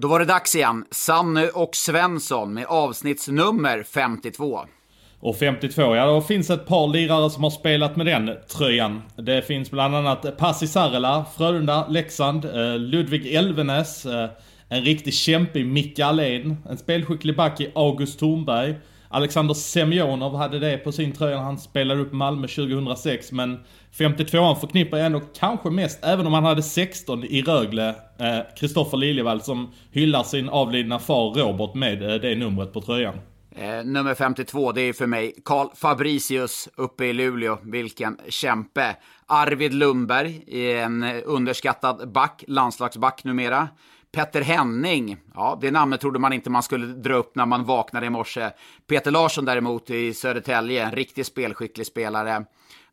Då var det dags igen. Sanne och Svensson med avsnittsnummer 52. Och 52, ja då finns ett par lirare som har spelat med den tröjan. Det finns bland annat Passi Sarela, Frölunda, Leksand, eh, Ludvig Elvenäs, eh, en riktig kämpe i Micke Allén, en spelskicklig back i August Thornberg, Alexander Semjonov hade det på sin tröja när han spelade upp Malmö 2006, men 52an förknippar jag ändå kanske mest, även om han hade 16 i Rögle, Kristoffer eh, Liljevall som hyllar sin avlidna far Robert med eh, det numret på tröjan. Eh, nummer 52, det är för mig Karl Fabricius uppe i Luleå. Vilken kämpe. Arvid Lundberg, en underskattad back, landslagsback numera. Petter Henning, ja det namnet trodde man inte man skulle dra upp när man vaknade i morse. Peter Larsson däremot i Södertälje, en riktigt spelskicklig spelare.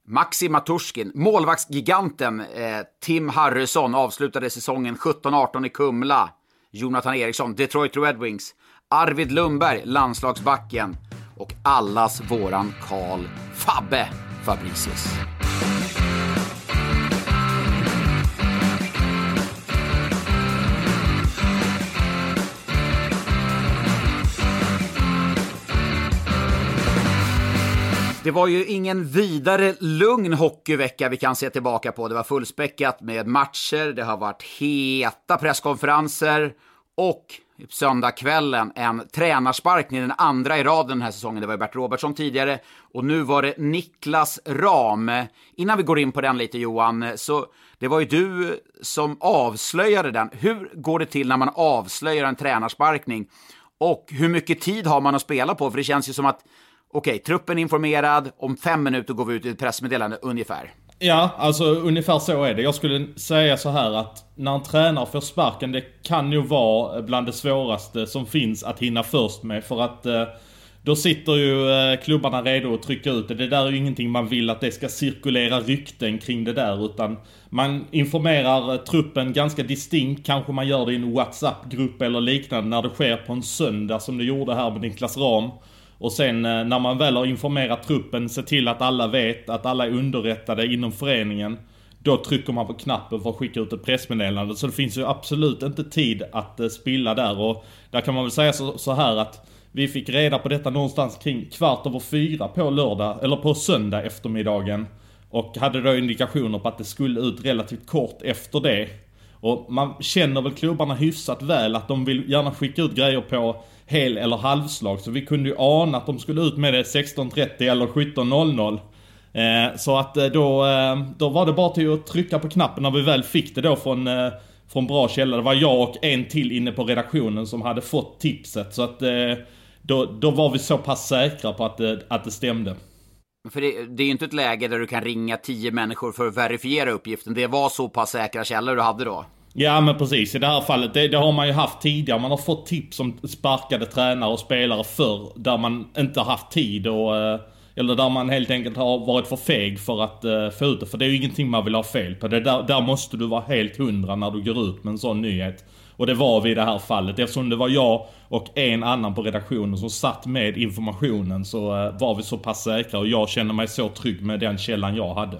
Maxi Maturskin, målvaktsgiganten eh, Tim Harrison avslutade säsongen 17-18 i Kumla. Jonathan Eriksson, Detroit Red Wings. Arvid Lundberg, landslagsbacken. Och allas våran Karl Fabbe Fabricius. Det var ju ingen vidare lugn hockeyvecka vi kan se tillbaka på. Det var fullspäckat med matcher, det har varit heta presskonferenser och söndagskvällen en tränarsparkning, den andra i raden den här säsongen. Det var Bert Robertsson tidigare och nu var det Niklas Ram. Innan vi går in på den lite Johan, så det var ju du som avslöjade den. Hur går det till när man avslöjar en tränarsparkning? Och hur mycket tid har man att spela på? För det känns ju som att okej, truppen är informerad, om fem minuter går vi ut i ett pressmeddelande ungefär. Ja, alltså ungefär så är det. Jag skulle säga så här att när en tränare får sparken, det kan ju vara eh, bland det svåraste som finns att hinna först med. För att eh, då sitter ju eh, klubbarna redo att trycka ut det. Det där är ju ingenting man vill att det ska cirkulera rykten kring det där. Utan man informerar eh, truppen ganska distinkt. Kanske man gör det i en WhatsApp-grupp eller liknande när det sker på en söndag som det gjorde här med Niklas Ram. Och sen eh, när man väl har informerat truppen, se till att alla vet, att alla är underrättade inom föreningen. Då trycker man på knappen för att skicka ut ett pressmeddelande. Så det finns ju absolut inte tid att eh, spilla där. Och där kan man väl säga så, så här att vi fick reda på detta någonstans kring kvart över fyra på lördag, eller på söndag eftermiddagen. Och hade då indikationer på att det skulle ut relativt kort efter det. Och man känner väl klubbarna hyfsat väl att de vill gärna skicka ut grejer på hel eller halvslag. Så vi kunde ju ana att de skulle ut med det 16.30 eller 17.00. Eh, så att eh, då, eh, då var det bara till att trycka på knappen när vi väl fick det då från, eh, från bra källor. Det var jag och en till inne på redaktionen som hade fått tipset. Så att eh, då, då var vi så pass säkra på att, det, att det stämde. För det, det är ju inte ett läge där du kan ringa tio människor för att verifiera uppgiften. Det var så pass säkra källor du hade då. Ja men precis, i det här fallet, det, det, har man ju haft tidigare. Man har fått tips om sparkade tränare och spelare förr, där man inte har haft tid och... Eh, eller där man helt enkelt har varit för feg för att uh, få ut det. För det är ju ingenting man vill ha fel på. Det där, där måste du vara helt hundra när du går ut med en sån nyhet. Och det var vi i det här fallet. Eftersom det var jag och en annan på redaktionen som satt med informationen så eh, var vi så pass säkra och jag kände mig så trygg med den källan jag hade.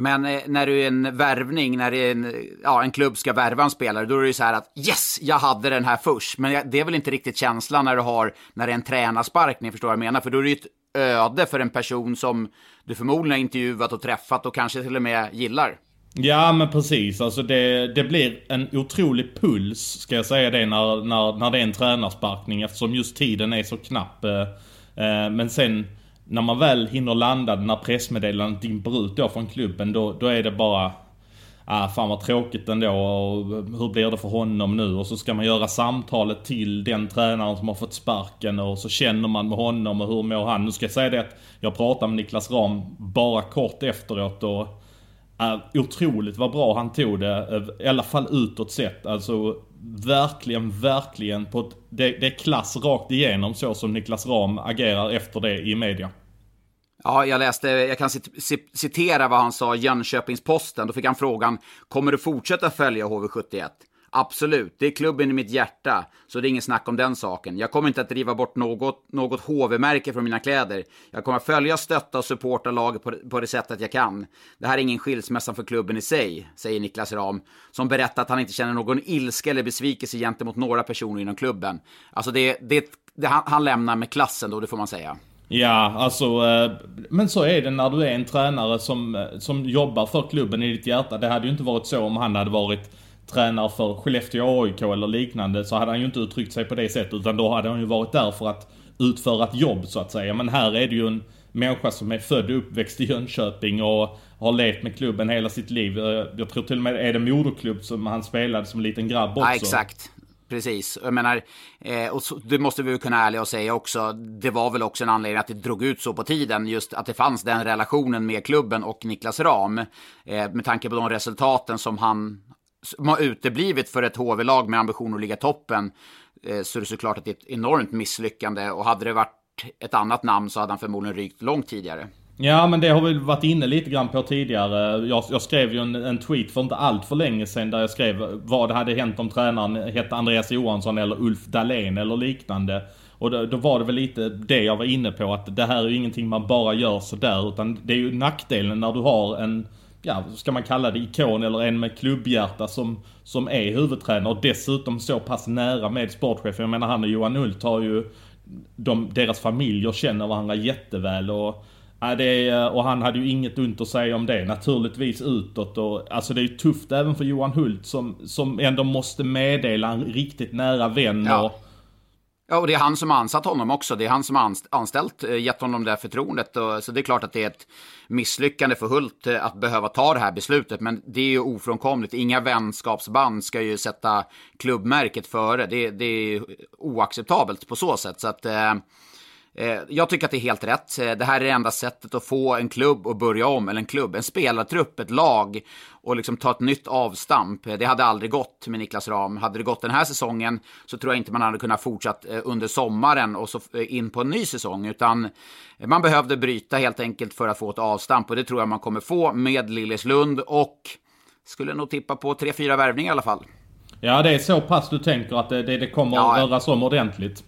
Men eh, när du är en värvning, när en, ja, en klubb ska värva en spelare, då är det ju så här att yes, jag hade den här först. Men det är väl inte riktigt känslan när du har, när det är en tränarsparkning, förstår du vad jag menar? För då är det ju ett öde för en person som du förmodligen har intervjuat och träffat och kanske till och med gillar. Ja men precis, alltså det, det blir en otrolig puls ska jag säga det när, när, när det är en tränarsparkning eftersom just tiden är så knapp. Eh, eh, men sen när man väl hinner landa, när pressmeddelandet dimper ut då från klubben, då, då är det bara Ah, fan vad tråkigt ändå och hur blir det för honom nu? Och så ska man göra samtalet till den tränaren som har fått sparken och så känner man med honom och hur mår han? Nu ska jag säga det att jag pratade med Niklas Ram bara kort efteråt och äh, otroligt vad bra han tog det. I alla fall utåt sett. Alltså verkligen, verkligen på ett, det, det är klass rakt igenom så som Niklas Ram agerar efter det i media. Ja, jag läste, jag kan citera vad han sa i Jönköpings-Posten. Då fick han frågan, kommer du fortsätta följa HV71? Absolut, det är klubben i mitt hjärta, så det är ingen snack om den saken. Jag kommer inte att driva bort något, något HV-märke från mina kläder. Jag kommer att följa, stötta och supporta laget på, på det sättet jag kan. Det här är ingen skilsmässa för klubben i sig, säger Niklas Ram, som berättar att han inte känner någon ilska eller besvikelse gentemot några personer inom klubben. Alltså det, det, det han, han lämnar med klassen då, det får man säga. Ja, alltså, eh, men så är det när du är en tränare som, eh, som jobbar för klubben i ditt hjärta. Det hade ju inte varit så om han hade varit tränare för Skellefteå AIK eller liknande så hade han ju inte uttryckt sig på det sättet utan då hade han ju varit där för att utföra ett jobb så att säga. Men här är det ju en människa som är född och uppväxt i Jönköping och har levt med klubben hela sitt liv. Eh, jag tror till och med är det moderklubb som han spelade som liten grabb också. Ja, exakt. Precis. Jag menar, eh, och så, det måste vi kunna ärliga och säga också. Det var väl också en anledning att det drog ut så på tiden. Just att det fanns den relationen med klubben och Niklas Ram. Eh, med tanke på de resultaten som han som har uteblivit för ett HV-lag med ambition att ligga toppen. Eh, så är det såklart att det är ett enormt misslyckande. Och hade det varit ett annat namn så hade han förmodligen rykt långt tidigare. Ja men det har vi varit inne lite grann på tidigare. Jag, jag skrev ju en, en, tweet för inte allt för länge sedan där jag skrev vad hade hänt om tränaren hette Andreas Johansson eller Ulf Dahlén eller liknande. Och då, då, var det väl lite det jag var inne på att det här är ju ingenting man bara gör sådär utan det är ju nackdelen när du har en ja, ska man kalla det ikon eller en med klubbhjärta som, som är huvudtränare och dessutom så pass nära med sportchefen. Jag menar han och Johan Hult har ju, de, deras familjer känner varandra jätteväl och Ja, det är, och han hade ju inget ont att säga om det, naturligtvis utåt och alltså det är ju tufft även för Johan Hult som, som ändå måste meddela en riktigt nära vän ja. och Ja, och det är han som har ansatt honom också. Det är han som har anställt, eh, gett honom det här förtroendet. Så det är klart att det är ett misslyckande för Hult eh, att behöva ta det här beslutet. Men det är ju ofrånkomligt. Inga vänskapsband ska ju sätta klubbmärket före. Det, det är oacceptabelt på så sätt. Så att... Eh, jag tycker att det är helt rätt. Eh, det här är det enda sättet att få en klubb att börja om, eller en klubb, en spelartrupp, ett lag och liksom ta ett nytt avstamp. Eh, det hade aldrig gått med Niklas Ram. Hade det gått den här säsongen så tror jag inte man hade kunnat fortsatt under sommaren och så in på en ny säsong, utan man behövde bryta helt enkelt för att få ett avstamp och det tror jag man kommer få med Lilleslund och skulle nog tippa på tre, fyra värvningar i alla fall. Ja, det är så pass du tänker att det, det, det kommer ja, att röras om ordentligt.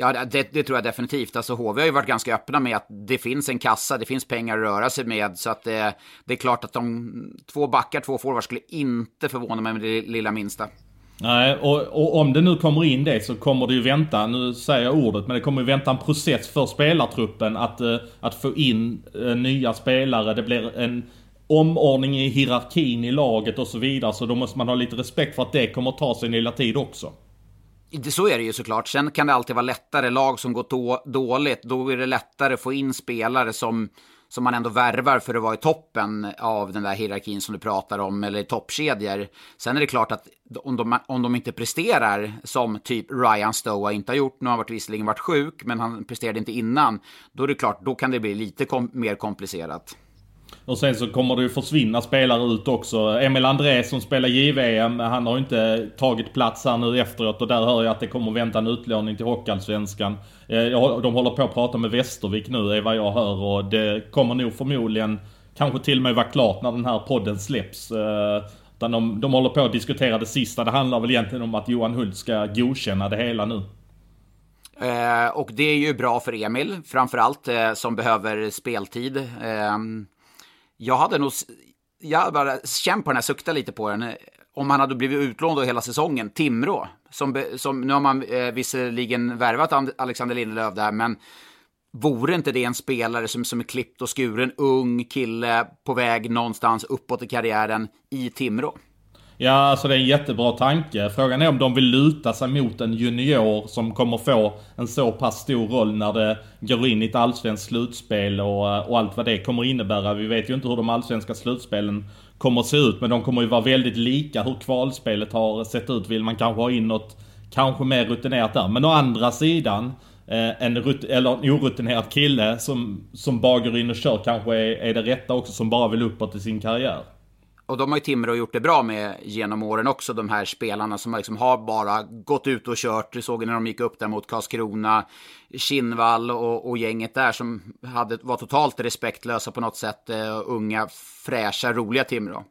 Ja, det, det, tror jag definitivt. Alltså HV har ju varit ganska öppna med att det finns en kassa, det finns pengar att röra sig med. Så att det, det är klart att de två backar, två forwards skulle inte förvåna mig med det lilla minsta. Nej, och, och, om det nu kommer in det så kommer det ju vänta, nu säger jag ordet, men det kommer ju vänta en process för spelartruppen att, eh, att få in eh, nya spelare. Det blir en omordning i hierarkin i laget och så vidare. Så då måste man ha lite respekt för att det kommer ta sin lilla tid också. Så är det ju såklart. Sen kan det alltid vara lättare. Lag som går dåligt, då är det lättare att få in spelare som, som man ändå värvar för att vara i toppen av den där hierarkin som du pratar om, eller toppkedjor. Sen är det klart att om de, om de inte presterar som typ Ryan Stoa inte har gjort, nu har han varit, visserligen varit sjuk, men han presterade inte innan, då är det klart, då kan det bli lite kom mer komplicerat. Och sen så kommer det ju försvinna spelare ut också. Emil André som spelar JVM, han har ju inte tagit plats här nu efteråt och där hör jag att det kommer vänta en utlåning till Hockeyallsvenskan. Eh, de håller på att prata med Västervik nu är vad jag hör och det kommer nog förmodligen kanske till och med vara klart när den här podden släpps. Eh, utan de, de håller på att diskutera det sista. Det handlar väl egentligen om att Johan Hult ska godkänna det hela nu. Eh, och det är ju bra för Emil, framförallt eh, som behöver speltid. Eh, jag hade nog, jag hade bara känt på den här, sukta lite på den. Eh, om han hade blivit utlånad hela säsongen, Timrå. Som, som, nu har man eh, visserligen värvat Alexander Lindelöf där, men vore inte det en spelare som, som är klippt och skuren, ung kille på väg någonstans uppåt i karriären i Timrå? Ja, alltså det är en jättebra tanke. Frågan är om de vill luta sig mot en junior som kommer få en så pass stor roll när det går in i ett allsvenskt slutspel och, och allt vad det kommer innebära. Vi vet ju inte hur de allsvenska slutspelen kommer att se ut, men de kommer ju vara väldigt lika hur kvalspelet har sett ut. Vill man kanske ha in något kanske mer rutinerat där. Men å andra sidan, eh, en, rut eller en orutinerad kille som, som bara går in och kör kanske är, är det rätta också som bara vill uppåt i sin karriär och de har ju Timrå gjort det bra med genom åren också, de här spelarna som liksom har bara gått ut och kört. Du såg när de gick upp där mot Karlskrona, Kinnvall och, och gänget där som hade, var totalt respektlösa på något sätt. Uh, unga, fräscha, roliga Timrå.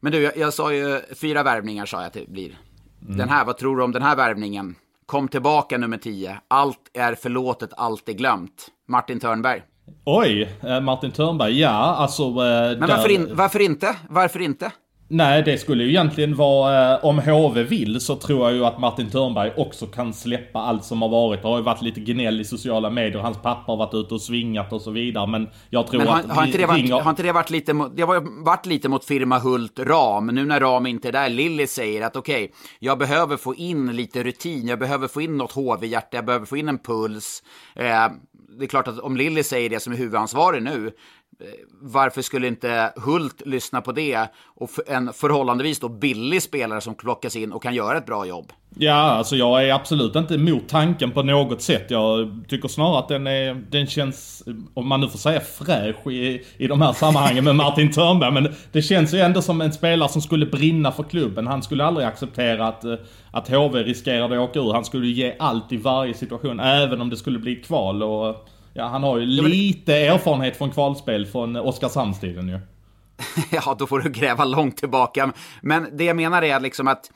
Men du, jag, jag, sa ju fyra värvningar sa jag att det blir. Mm. Den här, vad tror du om den här värvningen? Kom tillbaka nummer 10. Allt är förlåtet, allt är glömt. Martin Törnberg. Oj, eh, Martin Törnberg, ja alltså... Eh, Men varför, in, varför inte? Varför inte? Nej, det skulle ju egentligen vara, eh, om HV vill så tror jag ju att Martin Törnberg också kan släppa allt som har varit. Det har ju varit lite gnäll i sociala medier, hans pappa har varit ute och svingat och så vidare. Men jag tror men har, att... Har inte, det varit, ringer... har inte det varit lite mot, det har varit lite mot firma Hult Ram, nu när Ram inte är där, Lilly säger att okej, okay, jag behöver få in lite rutin, jag behöver få in något HV-hjärta, jag behöver få in en puls. Eh, det är klart att om Lilly säger det som är huvudansvarig nu, varför skulle inte Hult lyssna på det och en förhållandevis då billig spelare som plockas in och kan göra ett bra jobb? Ja, alltså jag är absolut inte emot tanken på något sätt. Jag tycker snarare att den, är, den känns, om man nu får säga fräsch i, i de här sammanhangen med Martin Törnberg. Men det känns ju ändå som en spelare som skulle brinna för klubben. Han skulle aldrig acceptera att, eh, att HV riskerade att åka ur. Han skulle ge allt i varje situation, även om det skulle bli ett kval. Och, Ja, han har ju lite erfarenhet från kvalspel från Oskarshamnstiden ju. ja, då får du gräva långt tillbaka. Men det jag menar är liksom att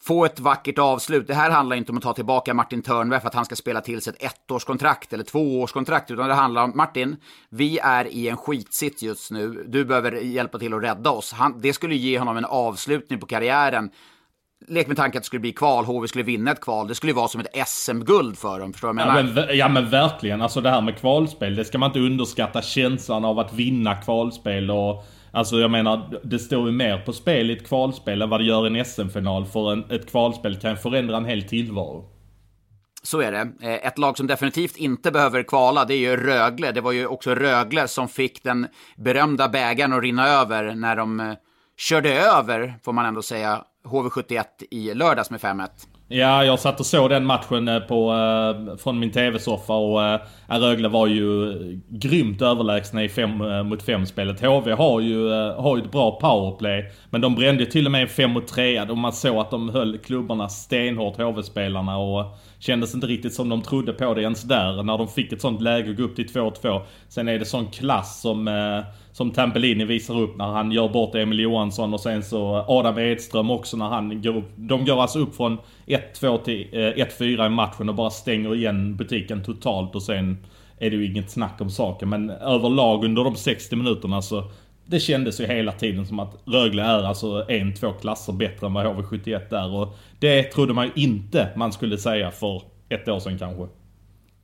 få ett vackert avslut. Det här handlar inte om att ta tillbaka Martin Törnberg för att han ska spela till sig ett ettårskontrakt eller tvåårskontrakt, utan det handlar om Martin, vi är i en skitsitt just nu. Du behöver hjälpa till att rädda oss. Han, det skulle ge honom en avslutning på karriären lek med tanken att det skulle bli kval, HV skulle vinna ett kval. Det skulle ju vara som ett SM-guld för dem, förstår du vad jag menar? Ja men, ja men verkligen, alltså det här med kvalspel, det ska man inte underskatta känslan av att vinna kvalspel och Alltså jag menar, det står ju mer på spel i ett kvalspel än vad det gör i en SM-final. För en, ett kvalspel kan förändra en hel tillvaro. Så är det. Eh, ett lag som definitivt inte behöver kvala, det är ju Rögle. Det var ju också Rögle som fick den berömda bägaren att rinna över när de eh, körde över, får man ändå säga, HV71 i lördags med 5-1. Ja, jag satt och såg den matchen eh, på, eh, från min TV-soffa och eh, Rögle var ju grymt överlägsna i 5 mot 5 spelet. HV har ju, har ju ett bra powerplay. Men de brände till och med 5 mot 3 och man såg att de höll klubbarna stenhårt, HV-spelarna. Och kändes inte riktigt som de trodde på det ens där. När de fick ett sånt läge och gå upp till 2-2. Sen är det sån klass som som Tampellini visar upp när han gör bort Emil Johansson och sen så Adam Edström också när han går upp. De går alltså upp från 1-2 till eh, 1-4 i matchen och bara stänger igen butiken totalt och sen är det ju inget snack om saken. Men överlag under de 60 minuterna så det kändes ju hela tiden som att Rögle är alltså en, två klasser bättre än vad HV71 är. Och det trodde man ju inte man skulle säga för ett år sedan kanske.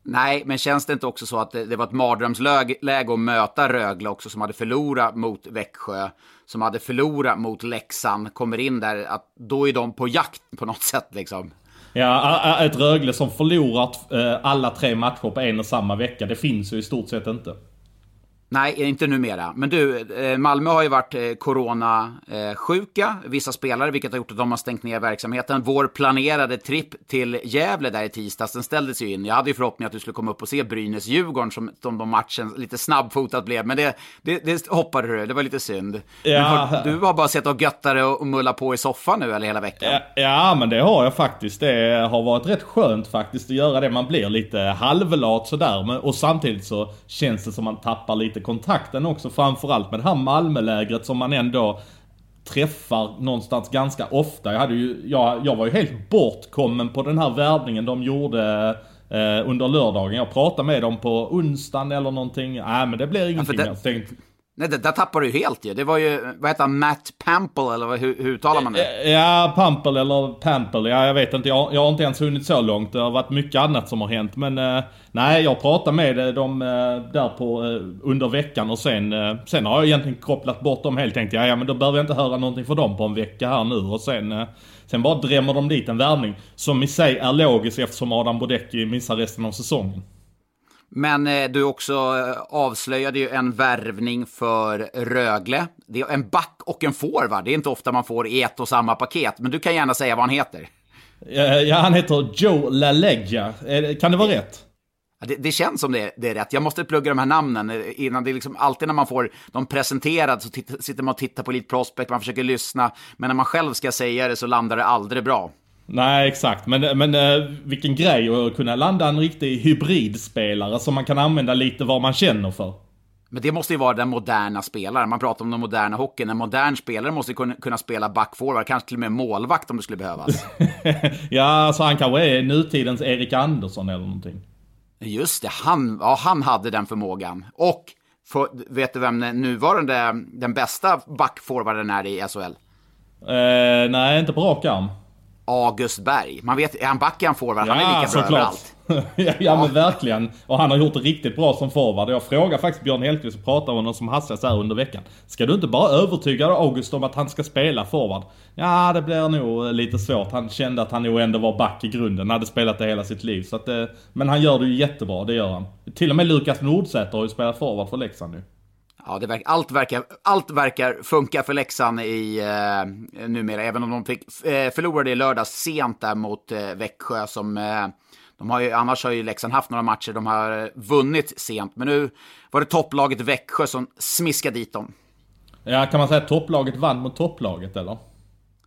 Nej, men känns det inte också så att det, det var ett mardrömsläge att möta Rögle också som hade förlorat mot Växjö, som hade förlorat mot Leksand, kommer in där, att då är de på jakt på något sätt liksom. Ja, ett Rögle som förlorat eh, alla tre matcher på en och samma vecka, det finns ju i stort sett inte. Nej, inte numera. Men du, eh, Malmö har ju varit eh, coronasjuka, vissa spelare, vilket har gjort att de har stängt ner verksamheten. Vår planerade tripp till Gävle där i tisdags, den ställdes ju in. Jag hade ju förhoppning att du skulle komma upp och se Brynäs-Djurgården som, som de matchen lite snabbfotat blev, men det, det, det hoppade du, det var lite synd. Ja. Har, du har bara sett och göttare och mulla på i soffan nu eller hela veckan? Ja, ja, men det har jag faktiskt. Det har varit rätt skönt faktiskt att göra det. Man blir lite halvlat sådär, men, och samtidigt så känns det som man tappar lite kontakten också framförallt med det här Malmölägret som man ändå träffar någonstans ganska ofta. Jag, hade ju, jag, jag var ju helt bortkommen på den här värvningen de gjorde eh, under lördagen. Jag pratade med dem på onsdagen eller någonting. Nej men det blir ingenting. Ja, det, jag Nej, det, där tappar du helt ju. Det var ju, vad heter han, Matt Pample eller hur, hur uttalar man det? Eh, eh, ja, Pample eller Pample, ja jag vet inte. Jag, jag har inte ens hunnit så långt. Det har varit mycket annat som har hänt. Men eh, nej, jag pratade med eh, dem eh, där på, eh, under veckan och sen, eh, sen har jag egentligen kopplat bort dem helt. Tänkte jag, ja men då behöver jag inte höra någonting för dem på en vecka här nu. Och sen, eh, sen bara drämmer de dit en värvning. Som i sig är logisk eftersom Adam Bodecki missar resten av säsongen. Men eh, du också eh, avslöjade ju en värvning för Rögle. Det är en back och en forward. Det är inte ofta man får i ett och samma paket. Men du kan gärna säga vad han heter. Ja, han heter Joe LaLeggia. Kan det vara rätt? Det, det, känns som det, det, är rätt. Jag måste plugga de här namnen innan. Det är liksom alltid när man får dem presenterade så sitter man och tittar på lite prospect, man försöker lyssna. Men när man själv ska säga det så landar det aldrig bra. Nej, exakt. Men, men äh, vilken grej att kunna landa en riktig hybridspelare som man kan använda lite vad man känner för. Men det måste ju vara den moderna spelaren. Man pratar om den moderna hockeyn. En modern spelare måste kunna, kunna spela backforward, kanske till och med målvakt om det skulle behövas. ja, alltså han kanske är nutidens Erik Andersson eller någonting. Just det, han, ja, han hade den förmågan. Och för, vet du vem den nuvarande, den bästa backforwarden är i SHL? Eh, nej, inte på rak arm. August Berg. Man vet, är han back är han forward, ja, han är lika bra överallt. ja, ja men verkligen. Och han har gjort det riktigt bra som forward. Jag frågade faktiskt Björn Hellkvist och pratade med honom som hastigast här under veckan. Ska du inte bara övertyga August om att han ska spela forward? Ja, det blir nog lite svårt. Han kände att han nog ändå var back i grunden. Han hade spelat det hela sitt liv. Så att, eh, men han gör det ju jättebra, det gör han. Till och med Lukas Nordsäter har ju spelat forward för Leksand nu. Ja, det verkar, allt, verkar, allt verkar funka för Leksand i, eh, numera, även om de fick, eh, förlorade i lördags sent där mot eh, Växjö som eh, de har ju, annars har ju Leksand haft några matcher de har vunnit sent, men nu var det topplaget Växjö som smiskade dit dem. Ja, kan man säga att topplaget vann mot topplaget eller?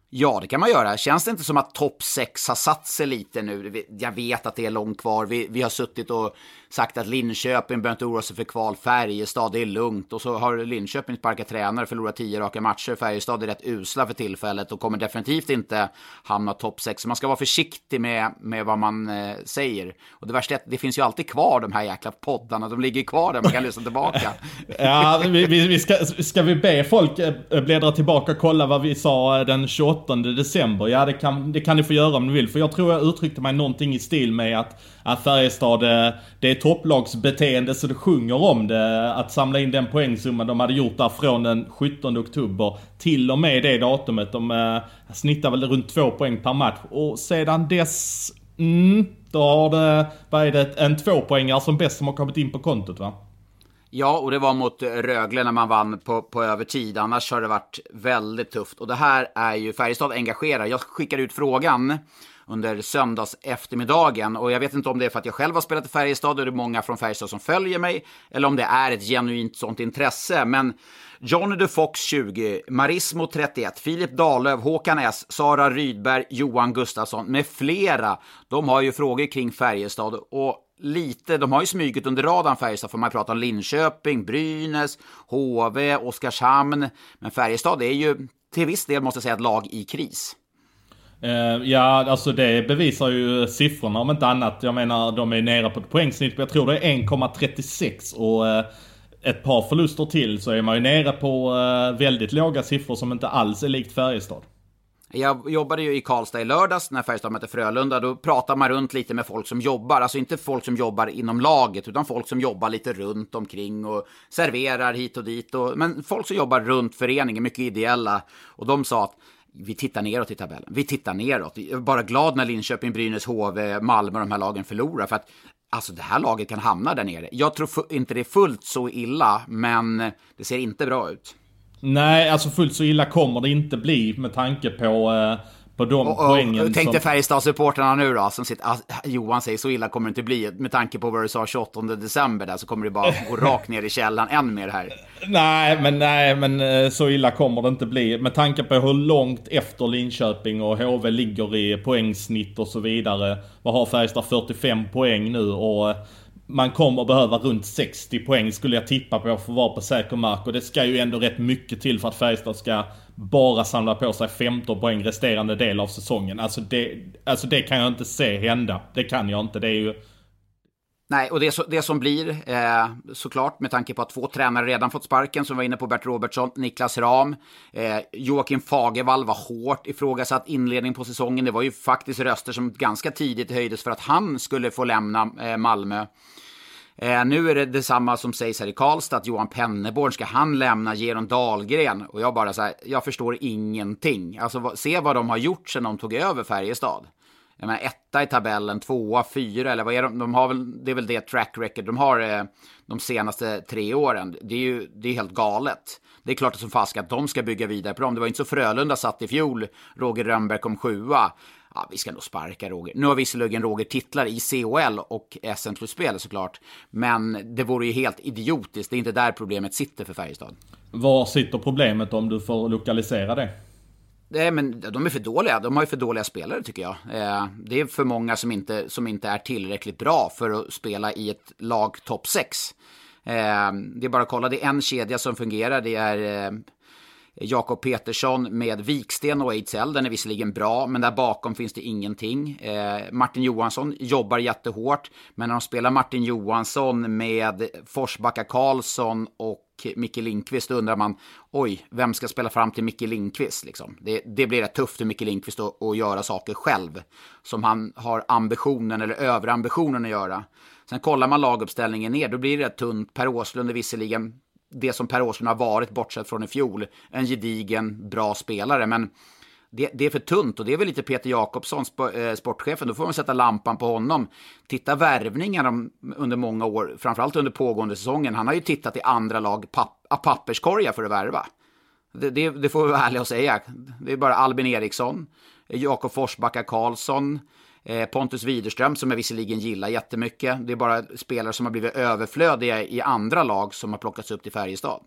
Ja, det kan man göra. Känns det inte som att topp 6 har satt sig lite nu? Jag vet att det är långt kvar. Vi, vi har suttit och sagt att Linköping behöver inte oroa sig för kval. Färjestad, det är lugnt. Och så har Linköping sparkat tränare, förlorat tio raka matcher. Färjestad är rätt usla för tillfället och kommer definitivt inte hamna topp 6. Så man ska vara försiktig med, med vad man eh, säger. Och det värsta är att det finns ju alltid kvar de här jäkla poddarna. De ligger kvar där, man kan lyssna tillbaka. ja, vi, vi, vi, ska, ska vi be folk eh, bläddra tillbaka och kolla vad vi sa eh, den 28 december? Ja, det kan, det kan ni få göra om ni vill. För jag tror jag uttryckte mig någonting i stil med att att Färjestad, eh, det är topplagsbeteende så det sjunger om det. Att samla in den poängsumman de hade gjort där från den 17 oktober till och med det datumet. De eh, snittar väl runt två poäng per match. Och sedan dess, mm, då har det, vad är det, en tvåpoängare som bäst som har kommit in på kontot va? Ja, och det var mot eh, Rögle när man vann på, på övertid. Annars har det varit väldigt tufft. Och det här är ju Färjestad engagerar. Jag skickar ut frågan under söndags eftermiddagen. Och jag vet inte om det är för att jag själv har spelat i Färjestad och det är många från Färjestad som följer mig, eller om det är ett genuint sånt intresse. Men Johnny de Fox 20, Marismo 31, Filip Dahlöf, Håkan S, Sara Rydberg, Johan Gustafsson med flera. De har ju frågor kring Färjestad och lite, de har ju smugit under radarn Färjestad, för man pratar om Linköping, Brynäs, HV, Oskarshamn. Men Färjestad är ju till viss del, måste jag säga, ett lag i kris. Uh, ja, alltså det bevisar ju siffrorna om inte annat. Jag menar, de är nere på ett poängsnitt jag tror det är 1,36 och uh, ett par förluster till så är man ju nere på uh, väldigt låga siffror som inte alls är likt Färjestad. Jag jobbade ju i Karlstad i lördags när Färjestad mötte Frölunda. Då pratar man runt lite med folk som jobbar. Alltså inte folk som jobbar inom laget, utan folk som jobbar lite runt omkring och serverar hit och dit. Och, men folk som jobbar runt föreningen, mycket ideella. Och de sa att vi tittar neråt i tabellen. Vi tittar neråt. Jag är bara glad när Linköping, Brynäs, HV, Malmö och de här lagen förlorar. För att alltså, det här laget kan hamna där nere. Jag tror inte det är fullt så illa, men det ser inte bra ut. Nej, alltså fullt så illa kommer det inte bli med tanke på eh på de och, poängen och, Tänk dig som... Färjestad-supportrarna nu då, som sitter, ah, Johan säger så illa kommer det inte bli. Med tanke på vad du sa 28 december där så kommer det bara gå rakt ner i källan än mer här. Nej, men nej, men eh, så illa kommer det inte bli. Med tanke på hur långt efter Linköping och HV ligger i poängsnitt och så vidare. Vad har Färjestad? 45 poäng nu och man kommer behöva runt 60 poäng skulle jag tippa på för att vara på säker mark. Och det ska ju ändå rätt mycket till för att Färjestad ska bara samla på sig 15 poäng resterande del av säsongen. Alltså det, alltså det kan jag inte se hända. Det kan jag inte. Det är ju... Nej, och det, så, det som blir, eh, såklart med tanke på att två tränare redan fått sparken, som var inne på Bert Robertsson, Niklas Ram, eh, Joakim Fagervall var hårt ifrågasatt inledning på säsongen. Det var ju faktiskt röster som ganska tidigt höjdes för att han skulle få lämna eh, Malmö. Eh, nu är det detsamma som sägs här i Karlstad, att Johan Penneborn, ska han lämna Geron Dahlgren? Och jag bara så här, jag förstår ingenting. Alltså se vad de har gjort sedan de tog över Färjestad. Jag menar, etta i tabellen, tvåa, fyra, eller vad är de? de har väl, det är väl det track record de har eh, de senaste tre åren. Det är ju det är helt galet. Det är klart att som fask att de ska bygga vidare på dem. Det var inte så Frölunda satt i fjol, Roger Rönnberg kom sjua ja, vi ska nog sparka Roger. Nu har visserligen Roger titlar i COL och SM-slutspel såklart, men det vore ju helt idiotiskt. Det är inte där problemet sitter för Färjestad. Var sitter problemet om du får lokalisera det? Nej, men de är för dåliga. De har ju för dåliga spelare tycker jag. Eh, det är för många som inte, som inte är tillräckligt bra för att spela i ett lag topp 6. Eh, det är bara att kolla, det är en kedja som fungerar. Det är eh, Jakob Petersson med Viksten och Ejdsell. Den är visserligen bra, men där bakom finns det ingenting. Eh, Martin Johansson jobbar jättehårt, men när de spelar Martin Johansson med Forsbacka Karlsson och Micke Lindqvist, då undrar man, oj, vem ska spela fram till Micke Lindqvist? Liksom? Det, det blir rätt tufft för Micke Lindqvist att, att göra saker själv, som han har ambitionen eller överambitionen att göra. Sen kollar man laguppställningen ner, då blir det rätt tunt. Per Åslund är visserligen det som Per Åslund har varit, bortsett från i fjol, en gedigen, bra spelare, men det, det, är för tunt och det är väl lite Peter Jakobsson, eh, sportchefen, då får man sätta lampan på honom. Titta värvningar under många år, framförallt under pågående säsongen. Han har ju tittat i andra lag papp, ah, papperskorgar för att värva. Det, det, det, får vi vara ärliga och säga. Det är bara Albin Eriksson, Jakob Forsbacka Karlsson, eh, Pontus Widerström som jag visserligen gillar jättemycket. Det är bara spelare som har blivit överflödiga i andra lag som har plockats upp till Färjestad.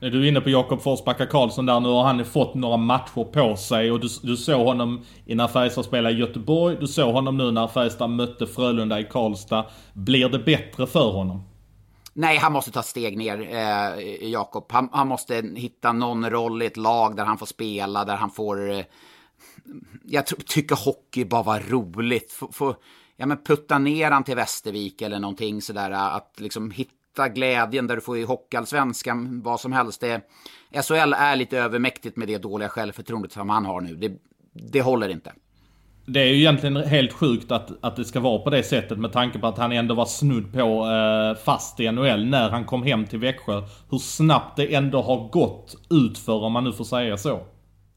Du är inne på Jakob Forsbacka Karlsson där nu har han fått några matcher på sig och du, du såg honom när Färjestad spelade i Göteborg. Du såg honom nu när Färjestad mötte Frölunda i Karlstad. Blir det bättre för honom? Nej, han måste ta steg ner, eh, Jakob. Han, han, måste hitta någon roll i ett lag där han får spela, där han får... Eh, jag tycker hockey bara var roligt. Få, få, ja, men putta ner han till Västervik eller någonting sådär. Att liksom hitta hitta glädjen där du får i Hockeyallsvenskan, vad som helst. Det, SHL är lite övermäktigt med det dåliga självförtroendet som han har nu. Det, det håller inte. Det är ju egentligen helt sjukt att, att det ska vara på det sättet med tanke på att han ändå var snudd på eh, fast i NHL när han kom hem till Växjö. Hur snabbt det ändå har gått utför om man nu får säga så.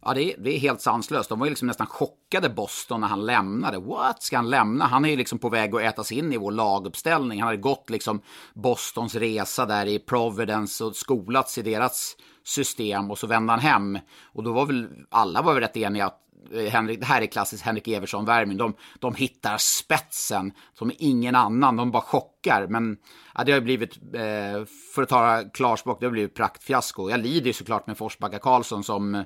Ja, det är, det är helt sanslöst. De var ju liksom nästan chockade Boston när han lämnade. What? Ska han lämna? Han är ju liksom på väg att ätas in i vår laguppställning. Han hade gått liksom Bostons resa där i Providence och skolats i deras system och så vände han hem. Och då var väl alla var väl rätt eniga att eh, Henrik, det här är klassiskt Henrik Eversson-värvning. De, de hittar spetsen som ingen annan. De bara chockar. Men ja, det har blivit, eh, för att ta klarspråk, det har blivit praktfiasko. Jag lider ju såklart med Forsbacka Karlsson som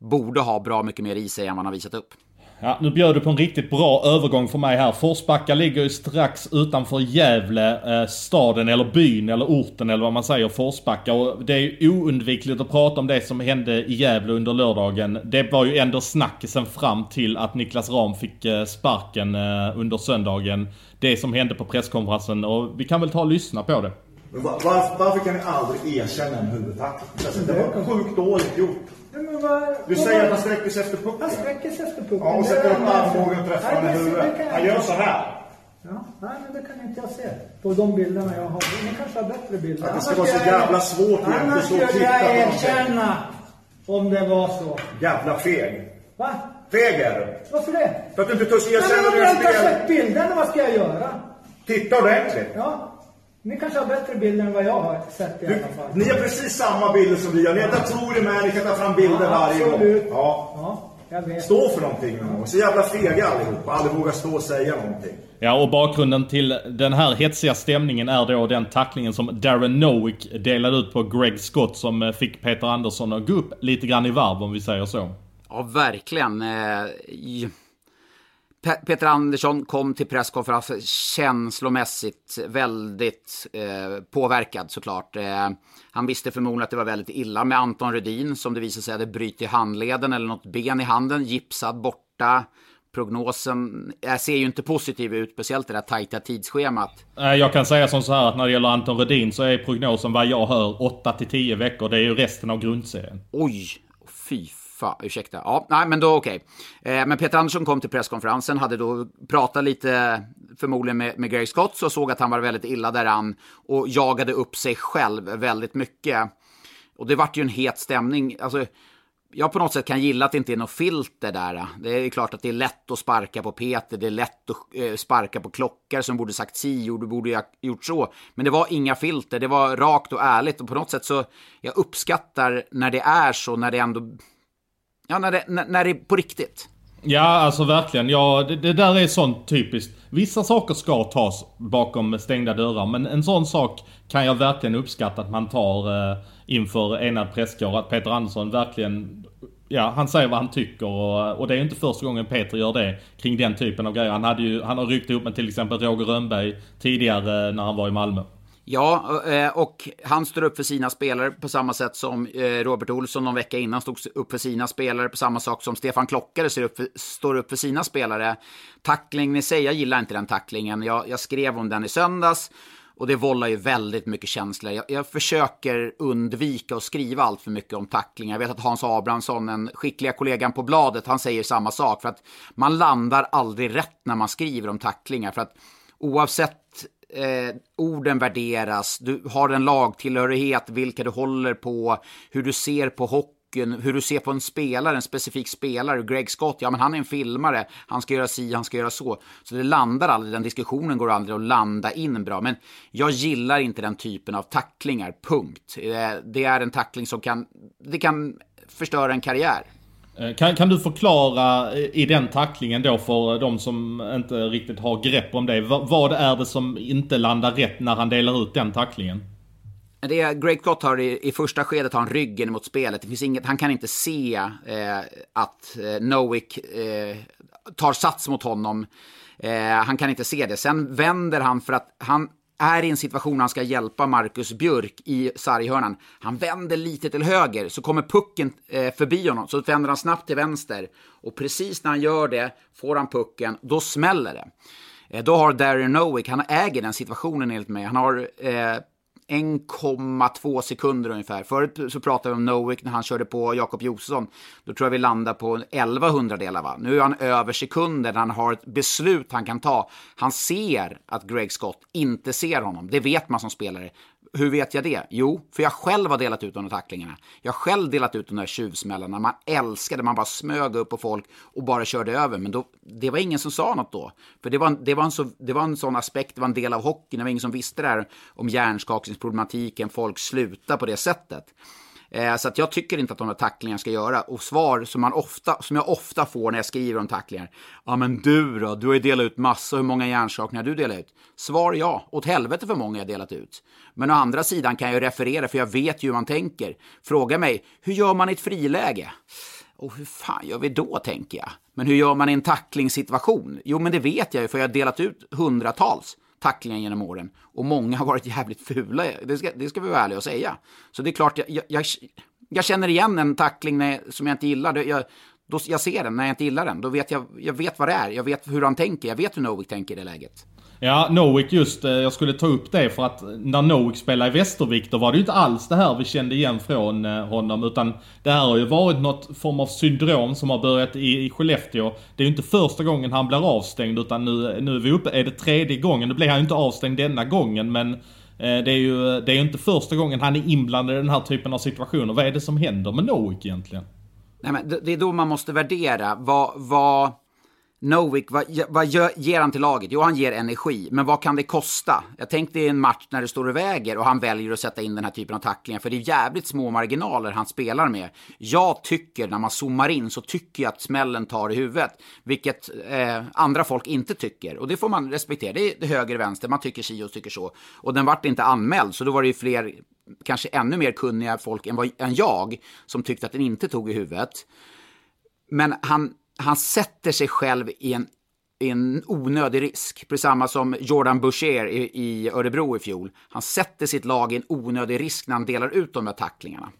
borde ha bra mycket mer i sig än man har visat upp. Ja, nu bjöd du på en riktigt bra övergång för mig här. Forsbacka ligger ju strax utanför Gävle, eh, staden eller byn eller orten eller vad man säger, Forsbacka. Och det är ju oundvikligt att prata om det som hände i Gävle under lördagen. Det var ju ändå snackisen fram till att Niklas Ram fick eh, sparken eh, under söndagen. Det som hände på presskonferensen och vi kan väl ta och lyssna på det. Var, varför, varför kan ni aldrig erkänna en huvudtackling? Alltså, det var sjukt dåligt gjort. Men vad, du säger att han sträcker sig efter pucken. Han sträcker sig efter pucken. Ja, och sätter upp armbågen och träffar med huvudet. Han gör så här. Ja, nej, men det kan inte jag se på de bilderna jag har. Ni kanske har bättre bilder. Att det ska vara så jävla svårt Annars skulle jag erkänna om det var så. Jävla feg. Va? Feg är du. Varför det? För att du inte törs erkänna dina fel. Om jag inte har sett bilderna, vad ska jag göra? Titta ordentligt. Ja. Ni kanske har bättre bilder än vad jag har sett i alla fall. Ni har precis samma bilder som vi har. Ni har datorer med, ni kan ta fram bilder ja, varje gång. Ja. ja. Stå för någonting någon gång. Så jävla fega allihopa. Aldrig vågar stå och säga någonting. Ja, och bakgrunden till den här hetsiga stämningen är då den tacklingen som Darren Nowick delade ut på Greg Scott som eh, fick Peter Andersson att gå upp lite grann i varv om vi säger så. Ja, verkligen. Eh, Peter Andersson kom till presskonferensen känslomässigt väldigt eh, påverkad såklart. Eh, han visste förmodligen att det var väldigt illa med Anton Rudin som det visade sig hade brutit handleden eller något ben i handen, gipsad borta. Prognosen ser ju inte positiv ut, speciellt det där tajta tidsschemat. Jag kan säga som så här att när det gäller Anton Rudin så är prognosen vad jag hör 8 till 10 veckor. Det är ju resten av grundserien. Oj, fy Fa, ursäkta. Ja, nej, men då okej. Okay. Eh, men Peter Andersson kom till presskonferensen, hade då pratat lite, förmodligen med, med Gary Scott, och såg att han var väldigt illa däran och jagade upp sig själv väldigt mycket. Och det vart ju en het stämning. Alltså, jag på något sätt kan gilla att det inte är något filter där. Det är klart att det är lätt att sparka på Peter, det är lätt att eh, sparka på klockar som borde sagt si och du borde ha gjort så. Men det var inga filter, det var rakt och ärligt och på något sätt så jag uppskattar när det är så, när det ändå Ja, när det, när, när det är på riktigt. Ja, alltså verkligen. Ja, det, det, där är sånt typiskt. Vissa saker ska tas bakom stängda dörrar, men en sån sak kan jag verkligen uppskatta att man tar eh, inför enad presskår. Att Peter Andersson verkligen Ja, han säger vad han tycker och, och det är inte första gången Peter gör det kring den typen av grejer. Han, hade ju, han har ryckt ihop med till exempel Roger Rönnberg tidigare när han var i Malmö. Ja, eh, och han står upp för sina spelare på samma sätt som eh, Robert Olsson någon vecka innan stod upp för sina spelare, på samma sak som Stefan Klockare står upp för, står upp för sina spelare. Tacklingen i sig, jag gillar inte den tacklingen. Jag, jag skrev om den i söndags och det vållar ju väldigt mycket känslor. Jag, jag, försöker undvika att skriva allt för mycket om tacklingar. Jag vet att Hans Abrahamsson, den skickliga kollegan på bladet, han säger samma sak. För att man landar aldrig rätt när man skriver om tacklingar. För att oavsett eh, orden värderas, du har en lagtillhörighet, vilka du håller på, hur du ser på hockey hur du ser på en spelare, en specifik spelare. Greg Scott, ja men han är en filmare, han ska göra si, han ska göra så. Så det landar aldrig, den diskussionen går aldrig att landa in bra. Men jag gillar inte den typen av tacklingar, punkt. Eh, det är en tackling som kan, det kan förstöra en karriär. Eh, kan, kan du förklara eh, i den tacklingen då för eh, de som inte riktigt har grepp om det. Vad är det som inte landar rätt när han delar ut den tacklingen? Det är, Greg Gott har i, i, första skedet har han ryggen mot spelet. Det finns inget, han kan inte se eh, att eh, Nowick eh, tar sats mot honom. Eh, han kan inte se det. Sen vänder han för att han är i en situation han ska hjälpa Marcus Björk i sarghörnan. Han vänder lite till höger, så kommer pucken eh, förbi honom. Så vänder han snabbt till vänster. Och precis när han gör det får han pucken, då smäller det. Eh, då har Darren Nowick, han äger den situationen enligt mig. Han har eh, 1,2 sekunder ungefär. Förut så pratade vi om Nowick när han körde på Jakob Josefsson. Då tror jag vi landar på 11 delar va. Nu är han över sekunder när han har ett beslut han kan ta. Han ser att Greg Scott inte ser honom. Det vet man som spelare. Hur vet jag det? Jo, för jag själv har delat ut de där tacklingarna. Jag har själv delat ut de där tjuvsmällarna. Man älskade, man bara smög upp på folk och bara körde över. Men då, det var ingen som sa något då. För det var, det, var en så, det var en sån aspekt, det var en del av hockeyn. Det var ingen som visste det här om hjärnskakningsproblematiken. Folk slutar på det sättet. Eh, så att jag tycker inte att de här tacklingarna ska göra. Och svar som, man ofta, som jag ofta får när jag skriver om tacklingar. Ja men du då, du har ju delat ut massor, hur många hjärnskakningar har du delat ut? Svar ja, åt helvete för många jag delat ut. Men å andra sidan kan jag referera för jag vet ju hur man tänker. Fråga mig, hur gör man i ett friläge? Och hur fan gör vi då, tänker jag. Men hur gör man i en tacklingssituation? Jo, men det vet jag ju, för jag har delat ut hundratals tacklingar genom åren. Och många har varit jävligt fula, det ska, det ska vi vara ärliga och säga. Så det är klart, jag, jag, jag känner igen en tackling när, som jag inte gillar. Jag, då, jag ser den när jag inte gillar den. Då vet jag, jag vet vad det är. Jag vet hur han tänker. Jag vet hur Novik tänker i det läget. Ja, Nowick just, eh, jag skulle ta upp det för att när Nowick spelade i Västervik då var det ju inte alls det här vi kände igen från eh, honom utan det här har ju varit något form av syndrom som har börjat i, i Skellefteå. Det är ju inte första gången han blir avstängd utan nu, nu är vi uppe, är det tredje gången? Nu blir han ju inte avstängd denna gången men eh, det är ju det är inte första gången han är inblandad i den här typen av situationer. Vad är det som händer med Nowick egentligen? Nej, men det är då man måste värdera vad, vad Novik, vad, vad ger han till laget? Jo, han ger energi. Men vad kan det kosta? Jag tänkte i en match när det står och väger och han väljer att sätta in den här typen av tacklingar. För det är jävligt små marginaler han spelar med. Jag tycker, när man zoomar in, så tycker jag att smällen tar i huvudet. Vilket eh, andra folk inte tycker. Och det får man respektera. Det är höger och vänster, man tycker si och tycker så. Och den vart inte anmäld, så då var det ju fler, kanske ännu mer kunniga folk än, vad, än jag, som tyckte att den inte tog i huvudet. Men han han sätter sig själv i en, i en onödig risk. Precis samma som Jordan Boucher i, i Örebro i fjol. Han sätter sitt lag i en onödig risk när han delar ut de här tacklingarna.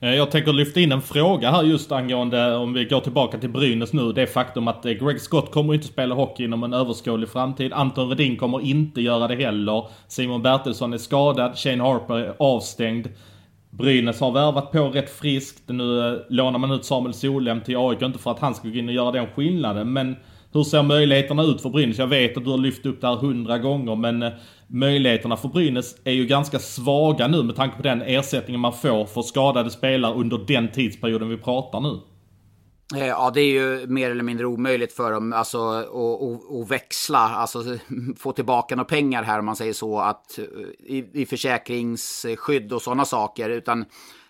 Eh, jag tänker lyfta in en fråga här just angående, om vi går tillbaka till Brynäs nu, det faktum att eh, Greg Scott kommer inte spela hockey inom en överskådlig framtid. Anton Redin kommer inte göra det heller. Simon Bertilsson är skadad, Shane Harper är avstängd. Brynäs har värvat på rätt friskt. Nu eh, lånar man ut Samuel Solem till AIK, inte för att han ska gå in och göra den skillnaden. Men hur ser möjligheterna ut för Brynäs? Jag vet att du har lyft upp det här hundra gånger, men eh, möjligheterna för Brynäs är ju ganska svaga nu med tanke på den ersättningen man får för skadade spelare under den tidsperioden vi pratar nu. Eh, ja, det är ju mer eller mindre omöjligt för dem alltså, att, växla, alltså få tillbaka några pengar här om man säger så, att, eh, i, i försäkringsskydd och sådana saker. Utan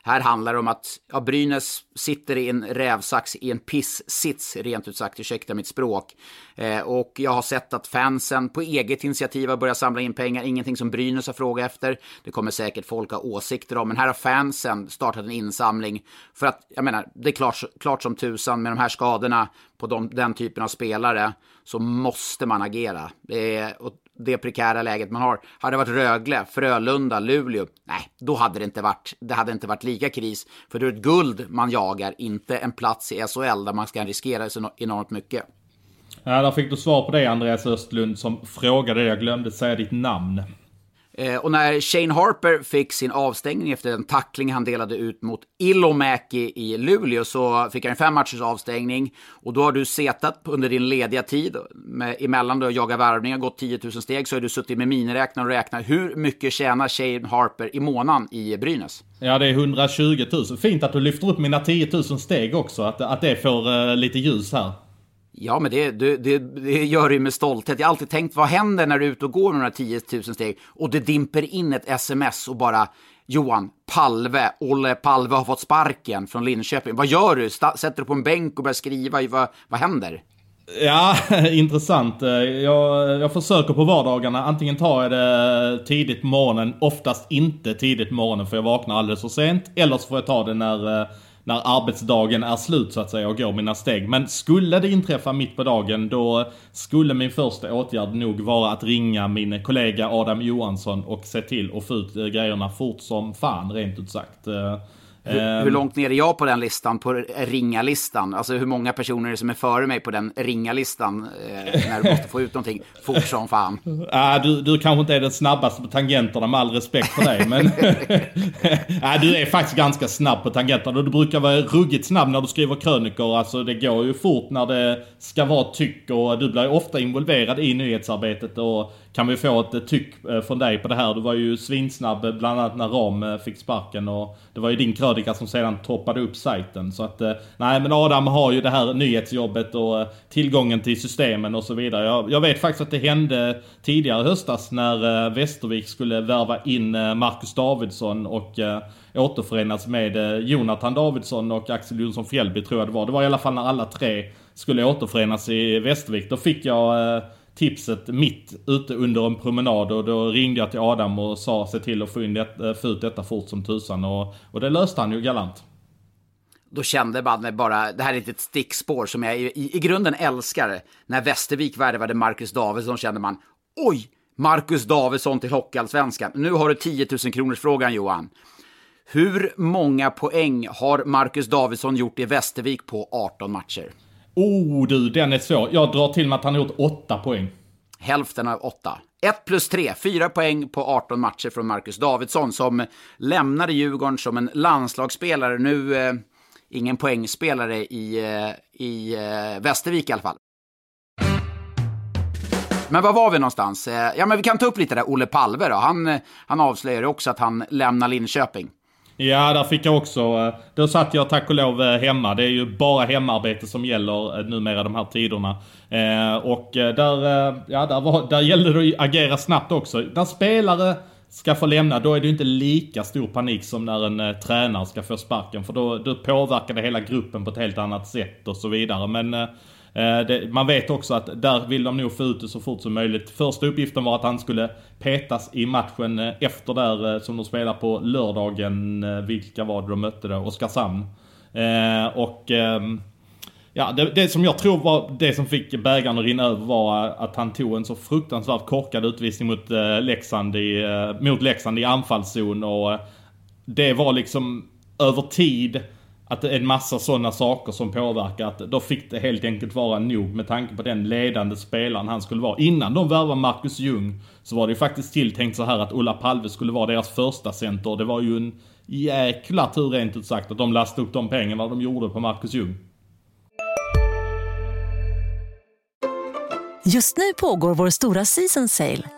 här handlar det om att ja, Brynäs sitter i en rävsax i en piss-sits, rent ut sagt, ursäkta mitt språk. Eh, och jag har sett att fansen på eget initiativ har börjat samla in pengar, ingenting som Brynäs har frågat efter. Det kommer säkert folk ha åsikter om, men här har fansen startat en insamling. För att, jag menar, det är klart, klart som tusan med de här skadorna på de, den typen av spelare så måste man agera. Eh, och det prekära läget man har. Hade det varit Rögle, Frölunda, Luleå, nej, då hade det inte varit, det hade inte varit lika kris. För det är ett guld man jagar, inte en plats i SHL där man ska riskera så enormt mycket. Ja, där fick du svar på det Andreas Östlund som frågade, jag glömde säga ditt namn. Eh, och när Shane Harper fick sin avstängning efter den tackling han delade ut mot Ilomäki i Luleå så fick han fem matchers avstängning. Och då har du setat under din lediga tid, med, emellan du jagat värvningar, gått 10 000 steg, så har du suttit med miniräknare och räknat hur mycket tjänar Shane Harper i månaden i Brynäs? Ja, det är 120 000. Fint att du lyfter upp mina 10 000 steg också, att, att det får uh, lite ljus här. Ja, men det, det, det, det gör det med stolthet. Jag har alltid tänkt, vad händer när du är ute och går med några 10 000 steg och det dimper in ett sms och bara Johan, Palve, Olle Palve har fått sparken från Linköping. Vad gör du? Sätter du på en bänk och börjar skriva? Vad, vad händer? Ja, intressant. Jag, jag försöker på vardagarna. Antingen tar jag det tidigt på morgonen, oftast inte tidigt på morgonen för jag vaknar alldeles för sent. Eller så får jag ta det när eh, när arbetsdagen är slut så att säga och går mina steg. Men skulle det inträffa mitt på dagen då skulle min första åtgärd nog vara att ringa min kollega Adam Johansson och se till att få ut eh, grejerna fort som fan rent ut sagt. Eh, hur, hur, ehm. långt ner är jag på den listan, på ringa-listan? Alltså hur många personer är det som är före mig på den ringa-listan? Eh, när du måste få ut någonting fort som fan. Ah, du, du kanske inte är den snabbaste på tangenterna med all respekt för dig. Men ah, du är faktiskt ganska snabb på tangenterna. Du brukar vara ruggigt snabb när du skriver krönikor. Alltså det går ju fort när det ska vara tyck och du blir ofta involverad i nyhetsarbetet. Och kan vi få ett eh, tyck eh, från dig på det här? Du var ju svinsnabb eh, bland annat när Ram fick sparken och det var ju din krönika som sedan toppade upp sajten. Så att, nej men Adam har ju det här nyhetsjobbet och tillgången till systemen och så vidare. Jag, jag vet faktiskt att det hände tidigare höstas när Västervik skulle värva in Marcus Davidsson och återförenas med Jonathan Davidsson och Axel Jonsson Fjällby tror jag det var. Det var i alla fall när alla tre skulle återförenas i Västervik. Då fick jag tipset mitt ute under en promenad och då ringde jag till Adam och sa se till att få, in det, eh, få ut detta fort som tusan och, och det löste han ju galant. Då kände man bara, det här är ett stickspår som jag i, i grunden älskar. När Västervik värvade Marcus Davidsson kände man, oj, Marcus Davidsson till Hockeyallsvenskan. Nu har du 10 000 kronors frågan Johan. Hur många poäng har Marcus Davidsson gjort i Västervik på 18 matcher? Oh du, den är svår. Jag drar till med att han har gjort 8 poäng. Hälften av 8. 1 plus 3, 4 poäng på 18 matcher från Marcus Davidsson som lämnade Djurgården som en landslagsspelare. Nu eh, ingen poängspelare i, eh, i eh, Västervik i alla fall. Men var var vi någonstans? Eh, ja, men vi kan ta upp lite där Olle Palve då. Han, eh, han avslöjade också att han lämnar Linköping. Ja, där fick jag också. Eh, då satt jag tack och lov eh, hemma. Det är ju bara hemarbete som gäller eh, numera de här tiderna. och där, ja, där, var, där gällde det att agera snabbt också. När spelare ska få lämna, då är det inte lika stor panik som när en tränare ska få sparken. För då, då påverkar det hela gruppen på ett helt annat sätt och så vidare. Men Eh, det, man vet också att där vill de nog få ut det så fort som möjligt. Första uppgiften var att han skulle petas i matchen eh, efter där eh, som de spelar på lördagen. Vilka var det de mötte då? Oskarshamn. och ehm, Ja, det, det, som jag tror var det som fick bägaren att rinna över var att han tog en så fruktansvärt korkad utvisning mot, eh, Leksand, i, eh, mot Leksand i anfallszon och det var liksom över tid att det är en massa sådana saker som påverkar. Att då fick det helt enkelt vara nog med tanke på den ledande spelaren han skulle vara. Innan de värvade Marcus Ljung så var det ju faktiskt tilltänkt så här att Ulla Palve skulle vara deras första center. Det var ju en jäkla tur rent ut sagt att de lastade upp de pengarna de gjorde på Marcus Ljung. Just nu pågår vår stora season sale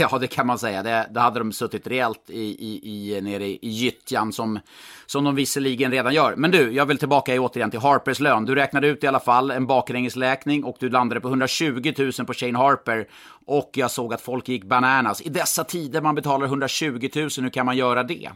Ja, det kan man säga. Det, det hade de suttit rejält i, i, i, nere i gyttjan som, som de visserligen redan gör. Men du, jag vill tillbaka återigen till Harpers lön. Du räknade ut i alla fall en baklängesläkning och du landade på 120 000 på Shane Harper. Och jag såg att folk gick bananas. I dessa tider man betalar 120 000, hur kan man göra det?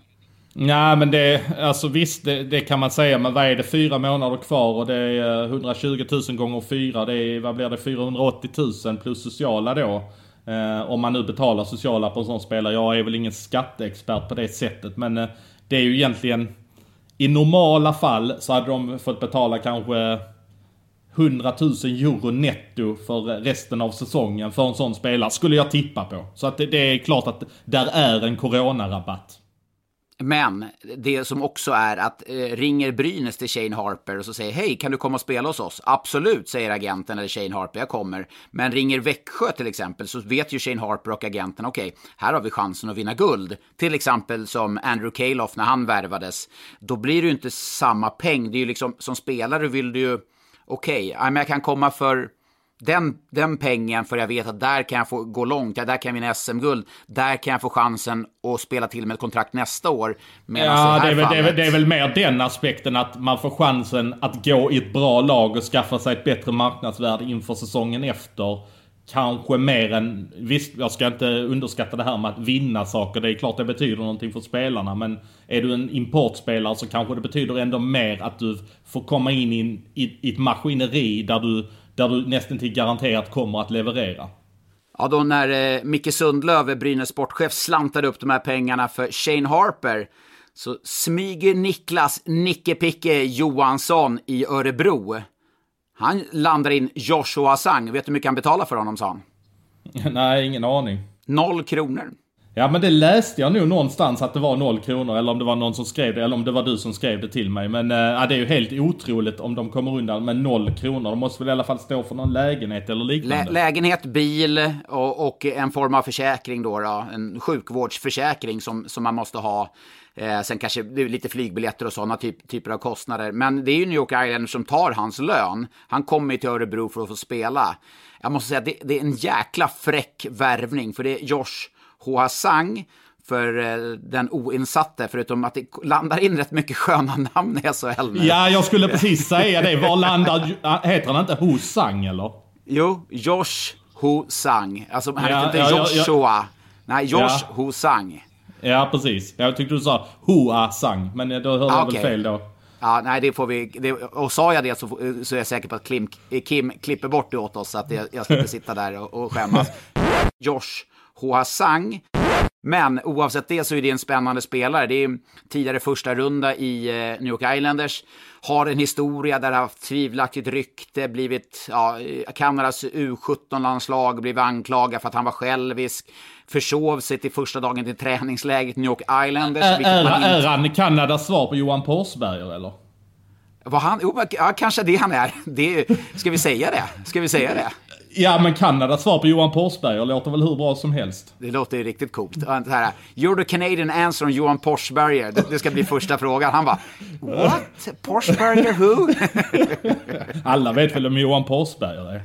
Nej men det, alltså visst det, det, kan man säga. Men vad är det? Fyra månader kvar och det är eh, 120 000 gånger fyra. Det är, vad blir det? 480 000 plus sociala då. Eh, om man nu betalar sociala på en sån spelare. Jag är väl ingen skatteexpert på det sättet. Men eh, det är ju egentligen... I normala fall så hade de fått betala kanske 100 000 euro netto för resten av säsongen för en sån spelare. Skulle jag tippa på. Så att det, det är klart att där är en coronarabatt. Men det som också är att eh, ringer Brynäs till Shane Harper och så säger hej, kan du komma och spela hos oss? Absolut, säger agenten eller Shane Harper, jag kommer. Men ringer Växjö till exempel så vet ju Shane Harper och agenten, okej, okay, här har vi chansen att vinna guld. Till exempel som Andrew Calof när han värvades. Då blir det ju inte samma peng. Det är ju liksom, som spelare vill du ju, okej, okay, jag kan komma för den, den pengen för jag vet att där kan jag få gå långt, ja, där kan jag vinna SM-guld, där kan jag få chansen att spela till med ett kontrakt nästa år. Ja, det är, väl, det, är väl, det är väl mer den aspekten att man får chansen att gå i ett bra lag och skaffa sig ett bättre marknadsvärde inför säsongen efter. Kanske mer än, visst jag ska inte underskatta det här med att vinna saker, det är klart det betyder någonting för spelarna. Men är du en importspelare så kanske det betyder ändå mer att du får komma in i, i, i ett maskineri där du där du nästan till garanterat kommer att leverera. Ja, då när eh, Micke Sundlöv, Brynäs sportchef, slantade upp de här pengarna för Shane Harper så smyger Niklas Nicke Picke Johansson i Örebro. Han landar in Joshua Sang. Vet du hur mycket han betalar för honom, sa han? Nej, ingen aning. Noll kronor. Ja men det läste jag nog någonstans att det var noll kronor eller om det var någon som skrev det eller om det var du som skrev det till mig. Men äh, det är ju helt otroligt om de kommer undan med noll kronor. De måste väl i alla fall stå för någon lägenhet eller liknande. Lä lägenhet, bil och, och, en form av försäkring då, då. En sjukvårdsförsäkring som, som man måste ha. Eh, sen kanske det är lite flygbiljetter och sådana typ, typer av kostnader. Men det är ju New York Islanders som tar hans lön. Han kommer till Örebro för att få spela. Jag måste säga att det, det är en jäkla fräck värvning. För det är Josh Hoa Sang för eh, den oinsatte, förutom att det landar in rätt mycket sköna namn i SHL nu. Ja, jag skulle precis säga det. Var landar... Heter han inte Ho Sang, eller? Jo, Josh Ho Sang. Alltså, han ja, heter inte ja, Joshua. Ja, Nej, Josh ja. Ho Sang. Ja, precis. Jag tyckte du sa Hoa Sang, men då hörde ah, jag väl fel då. Ja, nej, det får vi. Det, och sa jag det så, så är jag säker på att Kim, Kim klipper bort det åt oss så att jag, jag slipper sitta där och, och skämmas. Josh Hoasang. Men oavsett det så är det en spännande spelare. Det är tidigare första runda i eh, New York Islanders. Har en historia där det har haft tvivelaktigt rykte, blivit ja, Kanadas U17-landslag, blivit anklagad för att han var självisk. Försov sig till första dagen till träningsläget New York Islanders. Är, är, är han Kanadas svar på Johan Forsberger eller? Var han? Jo, ja, kanske det han är. Det, ska vi säga det? Ska vi säga det? Ja, men Kanadas svar på Johan Forsberger låter väl hur bra som helst. Det låter ju riktigt coolt. Här, You're the Canadian answer on Johan Forsberger. Det, det ska bli första frågan. Han bara, what? Forsberger who? Alla vet väl vem Johan Forsberger är?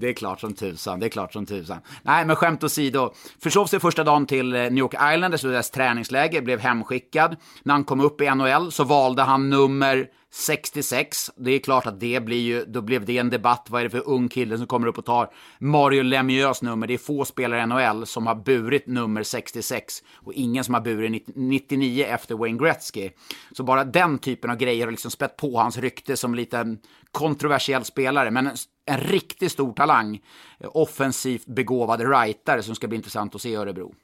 Det är klart som tusan, det är klart som tusan. Nej, men skämt åsido. Försov sig första dagen till eh, New York Islanders och deras träningsläger, blev hemskickad. När han kom upp i NHL så valde han nummer 66. Det är klart att det blir ju, då blev det en debatt. Vad är det för ung kille som kommer upp och tar Mario Lemieux nummer? Det är få spelare i NHL som har burit nummer 66 och ingen som har burit 99 efter Wayne Gretzky. Så bara den typen av grejer har liksom spett på hans rykte som lite kontroversiell spelare, men en, riktigt stor talang. Eh, offensivt begåvad rightare som ska bli intressant att se i Örebro.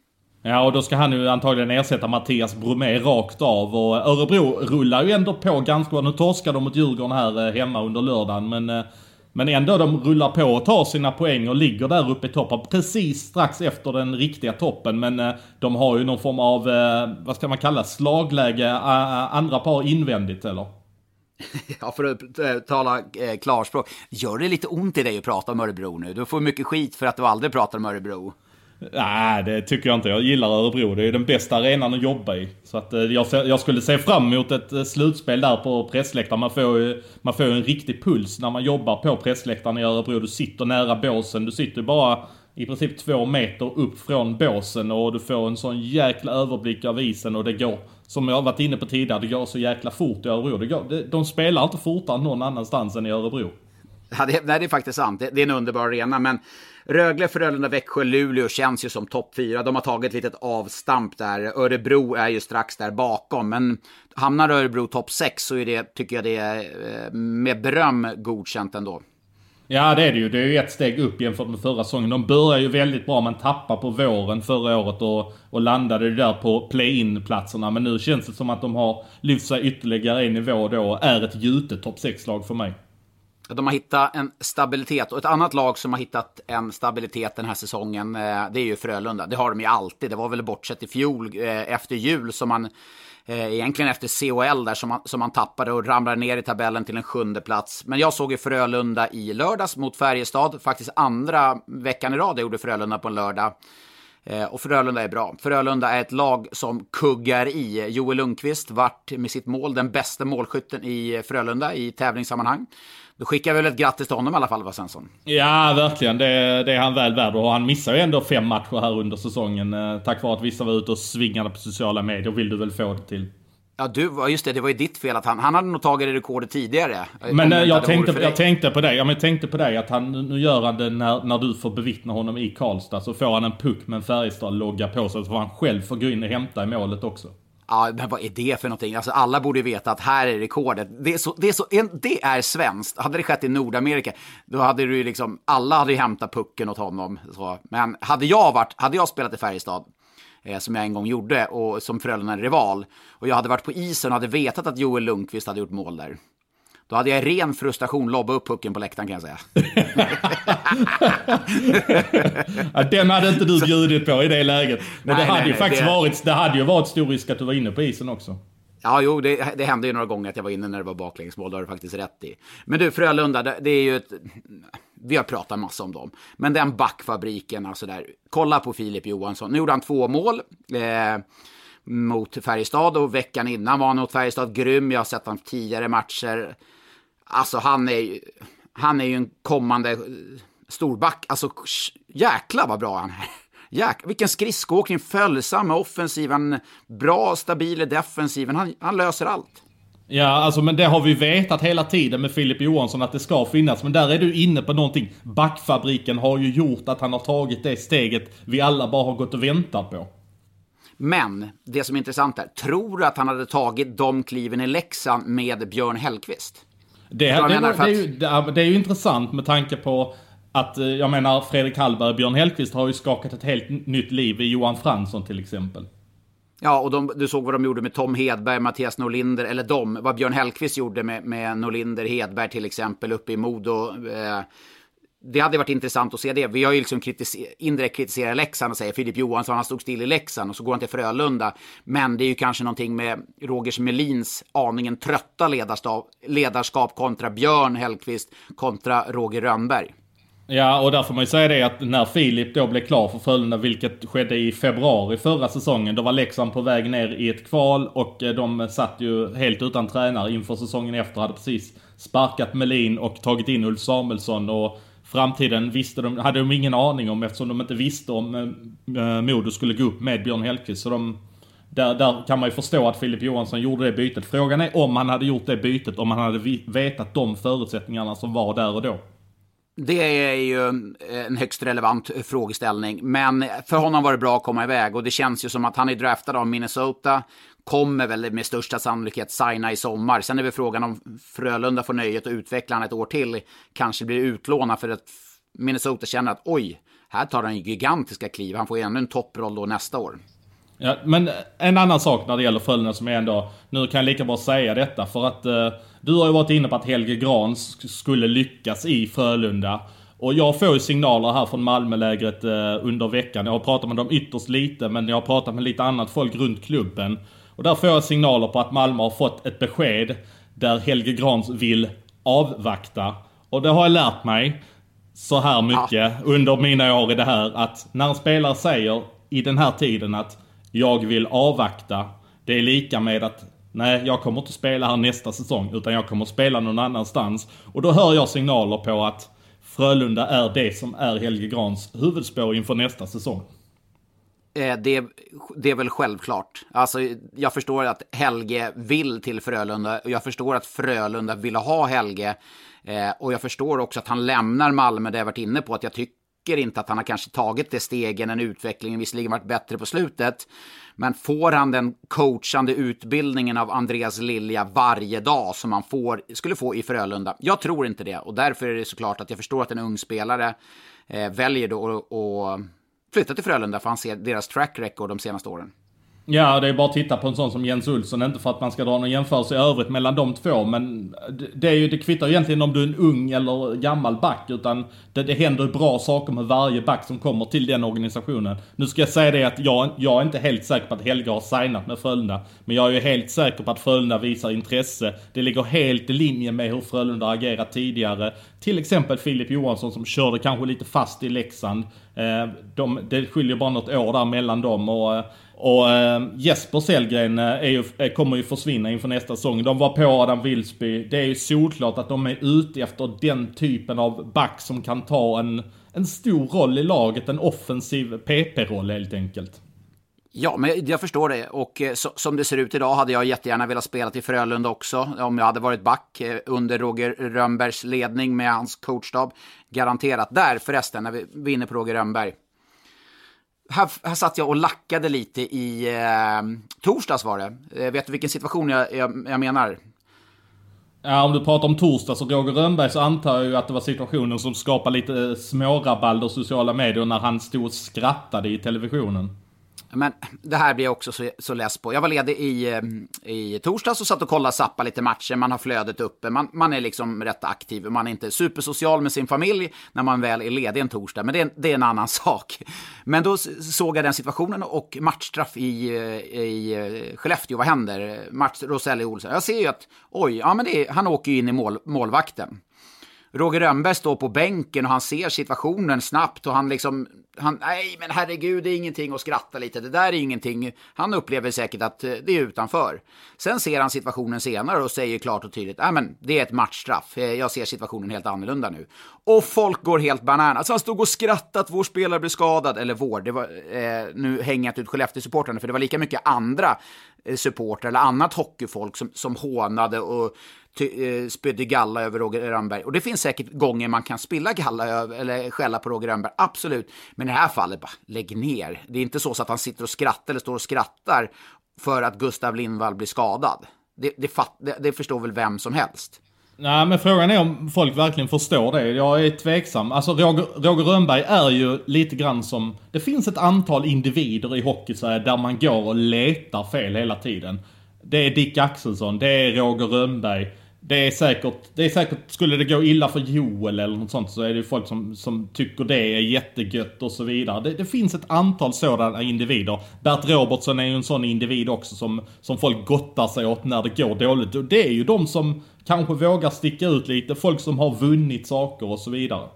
Ja, och då ska han ju antagligen ersätta Mattias Bromé rakt av. Och eh, Örebro rullar ju ändå på ganska bra. Nu torskar de mot Djurgården här eh, hemma under lördagen, men... Men ändå, de rullar på och tar sina poäng och ligger där uppe i toppen. Precis strax efter den riktiga toppen. Men de har ju någon form av, vad ska man kalla slagläge, andra par invändigt eller? Ja, för att eh, tala eh, klarspråk. Gör det lite ont i dig att prata om Örebro nu? Du får mycket skit för att du aldrig pratar om Örebro. Nej, det tycker jag inte. Jag gillar Örebro. Det är den bästa arenan att jobba i. Så att eh, jag, jag skulle se fram emot ett slutspel där på pressläktaren. Man får ju man får en riktig puls när man jobbar på pressläktaren i Örebro. Du sitter nära båsen. Du sitter bara i princip två meter upp från båsen och du får en sån jäkla överblick av isen och det går, som jag varit inne på tidigare, det går så jäkla fort i Örebro. Det går, de spelar inte fortare någon annanstans än i Örebro. Ja, det, nej, det är faktiskt sant. Det, det, är en underbar arena, men Rögle, Frölunda, Växjö, Luleå känns ju som topp fyra. De har tagit ett litet avstamp där. Örebro är ju strax där bakom, men hamnar Örebro topp sex så är det, tycker jag det är eh, med beröm godkänt ändå. Ja det är det ju. Det är ju ett steg upp jämfört med förra säsongen. De började ju väldigt bra. Man tappade på våren förra året och, och landade där på play-in platserna. Men nu känns det som att de har lyft sig ytterligare en nivå då och är ett gjutet topp 6-lag för mig. De har hittat en stabilitet och ett annat lag som har hittat en stabilitet den här säsongen, eh, det är ju Frölunda. Det har de ju alltid. Det var väl bortsett i fjol eh, efter jul som man eh, egentligen efter COL där som man, som man tappade och ramlade ner i tabellen till en sjunde plats. Men jag såg ju Frölunda i lördags mot Färjestad. Faktiskt andra veckan i rad jag gjorde Frölunda på en lördag. Eh, och Frölunda är bra. Frölunda är ett lag som kuggar i. Joel Lundqvist vart med sitt mål den bästa målskytten i Frölunda i tävlingssammanhang. Då skickar vi väl ett grattis till honom i alla fall, va Svensson? Ja, verkligen. Det, det är han väl värd. Och han missar ju ändå fem matcher här under säsongen. Eh, tack vare att vissa var ute och svingade på sociala medier, vill du väl få det till. Ja, du, just det, det var ju ditt fel att han, han hade nog tagit det rekordet tidigare. Men jag, jag tänkte, jag tänkte på dig, ja, men jag tänkte på dig att han, nu gör han det när, när du får bevittna honom i Karlstad. Så får han en puck med en Färjestad-logga på sig, så får han själv få gå in och hämta i målet också. Ja, men vad är det för någonting? Alltså, alla borde veta att här är rekordet. Det är, så, det är, så, det är svenskt. Hade det skett i Nordamerika, då hade du liksom, alla hade ju hämtat pucken åt honom. Så. Men hade jag, varit, hade jag spelat i Färjestad, eh, som jag en gång gjorde, och som Frölunda rival, och jag hade varit på isen och hade vetat att Joel Lundqvist hade gjort mål där, då hade jag i ren frustration lobbat upp pucken på läktaren kan jag säga. ja, den hade inte du bjudit på i det läget. Men nej, det hade nej, ju nej, faktiskt det... varit, det hade ju varit stor risk att du var inne på isen också. Ja, jo, det, det, hände ju några gånger att jag var inne när det var baklängesmål, det har du faktiskt rätt i. Men du, Frölunda, det, det, är ju ett... Vi har pratat massa om dem. Men den backfabriken, alltså där. Kolla på Filip Johansson. Nu gjorde han två mål. Eh, mot Färjestad och veckan innan var han mot Färjestad grym. Jag har sett honom tidigare matcher. Alltså han är ju, han är ju en kommande eh, storback. Alltså jäkla vad bra han är. Jäk, vilken skridskoåkning, följsam med offensiven, bra, stabil i defensiven. Han, han löser allt. Ja, alltså men det har vi vetat hela tiden med Filip Johansson att det ska finnas. Men där är du inne på någonting. Backfabriken har ju gjort att han har tagit det steget vi alla bara har gått och väntat på. Men det som är intressant är, tror du att han hade tagit de kliven i Leksand med Björn Hellkvist? Det, det, det, det, är ju, det, är ju intressant med tanke på att, eh, jag menar, Fredrik Hallberg och Björn Hellkvist har ju skakat ett helt nytt liv i Johan Fransson till exempel. Ja, och de, du såg vad de gjorde med Tom Hedberg, Mattias Norlinder, eller de, vad Björn Hellkvist gjorde med, med Norlinder, Hedberg till exempel uppe i Modo. Eh, det hade varit intressant att se det. Vi har ju liksom kritiser indirekt kritiserat Leksand och säger Filip Johansson, han stod still i Leksand och så går han till Frölunda. Men det är ju kanske någonting med Rogers Melins aningen trötta ledarskap, ledarskap kontra Björn Hellkvist kontra Roger Rönnberg. Ja, och där får man ju säga det att när Filip då blev klar för Frölunda, vilket skedde i februari förra säsongen, då var Leksand på väg ner i ett kval och eh, de satt ju helt utan tränare inför säsongen efter, hade precis sparkat Melin och tagit in Ulf Samuelsson och framtiden visste de, hade de ingen aning om eftersom de inte visste om eh, eh Modo skulle gå upp med Björn Hellkvist. Så de, där, där kan man ju förstå att Filip Johansson gjorde det bytet. Frågan är om han hade gjort det bytet, om han hade vetat de förutsättningarna som var där och då. Det är ju en högst relevant frågeställning, men för honom var det bra att komma iväg och det känns ju som att han är draftad av Minnesota, kommer väl med största sannolikhet signa i sommar. Sen är väl frågan om Frölunda får nöjet att utveckla honom ett år till, kanske blir utlånad för att Minnesota känner att oj, här tar han gigantiska kliv, han får ju ännu en topproll då nästa år. Ja, men en annan sak när det gäller Frölunda som är ändå, nu kan jag lika bra säga detta för att eh, du har ju varit inne på att Helge Gran skulle lyckas i Frölunda. Och jag får ju signaler här från Malmölägret eh, under veckan. Jag har pratat med dem ytterst lite, men jag har pratat med lite annat folk runt klubben. Och där får jag signaler på att Malmö har fått ett besked där Helge Grans vill avvakta. Och det har jag lärt mig. så här mycket ja. under mina år i det här att när en spelare säger i den här tiden att jag vill avvakta. Det är lika med att nej, jag kommer inte spela här nästa säsong utan jag kommer spela någon annanstans. Och då hör jag signaler på att Frölunda är det som är Helge Grans huvudspår inför nästa säsong. Eh, det, det, är väl självklart. Alltså, jag förstår att Helge vill till Frölunda och jag förstår att Frölunda vill ha Helge. Eh, och jag förstår också att han lämnar Malmö, det jag varit inne på, att jag tycker inte att han har kanske tagit det stegen, en utveckling, visserligen varit bättre på slutet. Men får han den coachande utbildningen av Andreas Lilja varje dag som han får, skulle få i Frölunda? Jag tror inte det och därför är det såklart att jag förstår att en ung spelare eh, väljer då att flytta till Frölunda för han ser deras track record de senaste åren. Ja, det är bara att titta på en sån som Jens Olsson. Inte för att man ska dra någon jämförelse i övrigt mellan de två, men det, är ju, det kvittar egentligen om du är en ung eller gammal back, utan det, det händer bra saker med varje back som kommer till den organisationen. Nu ska jag säga det att jag, jag är inte helt säker på att Helge har signat med Frölunda, men jag är ju helt säker på att Frölunda visar intresse. Det ligger helt i linje med hur Frölunda agerat tidigare. Till exempel Filip Johansson som körde kanske lite fast i Leksand. Eh, de, det skiljer bara något år där mellan dem och eh, och ehm, eh, Jesper Sellgren ju, eh, kommer ju försvinna inför nästa säsong. De var på Adam Wilsby. Det är ju solklart att de är ute efter den typen av back som kan ta en, en stor roll i laget. En offensiv PP-roll helt enkelt. Ja, men jag förstår det. Och eh, så, som det ser ut idag hade jag jättegärna velat spela till Frölunda också. Om jag hade varit back eh, under Roger Rönnbergs ledning med hans coachstab. Garanterat. Där förresten, när vi vinner på Roger Rönnberg här, här satt jag och lackade lite i eh, torsdags var det. Eh, vet du vilken situation jag, jag, jag, menar? Ja, om du pratar om torsdags och Roger Rönnberg så antar jag ju att det var situationen som skapade lite eh, smårabalder sociala medier när han stod och skrattade i televisionen. Men det här blir jag också så, så less på. Jag var ledig i, eh, i torsdags och satt och kollade Zappa lite matcher. Man har flödet uppe. Man, man är liksom rätt aktiv. Man är inte supersocial med sin familj när man väl är ledig en torsdag. Men det är, det är en annan sak. Men då såg jag den situationen och matchstraff i, eh, i eh, Skellefteå. Vad händer? Match Roselli Olsson. Jag ser ju att oj, ja, men det är, han åker ju in i mål, målvakten. Roger Rönnberg står på bänken och han ser situationen snabbt och han liksom, han, nej men herregud, det är ingenting att skratta lite, det där är ingenting. Han upplever säkert att eh, det är utanför. Sen ser han situationen senare och säger klart och tydligt, nej men det är ett matchstraff, eh, jag ser situationen helt annorlunda nu. Och folk går helt banan. Alltså han stod och skrattade att vår spelare blev skadad, eller vår, det var, eh, nu hänger jag inte ut Skellefteå-supportrarna, för det var lika mycket andra eh, supportrar eller annat hockeyfolk som, som hånade och Eh, spydde galla över Roger Rönnberg. Och det finns säkert gånger man kan spilla galla över, eller skälla på Roger Rönnberg, absolut. Men i det här fallet, bara lägg ner. Det är inte så att han sitter och skrattar eller står och skrattar för att Gustav Lindvall blir skadad. Det, det, det, det förstår väl vem som helst. Nej men frågan är om folk verkligen förstår det. Jag är tveksam. Alltså Roger, Roger Rönnberg är ju lite grann som... Det finns ett antal individer i hockey så här, där man går och letar fel hela tiden. Det är Dick Axelsson, det är Roger Rönnberg. Det är säkert, det är säkert, skulle det gå illa för Joel eller något sånt så är det folk som, som tycker det är jättegött och så vidare. Det, det finns ett antal sådana individer. Bert Robertson är ju en sån individ också som, som folk gottar sig åt när det går dåligt. Och det är ju de som kanske vågar sticka ut lite, folk som har vunnit saker och så vidare.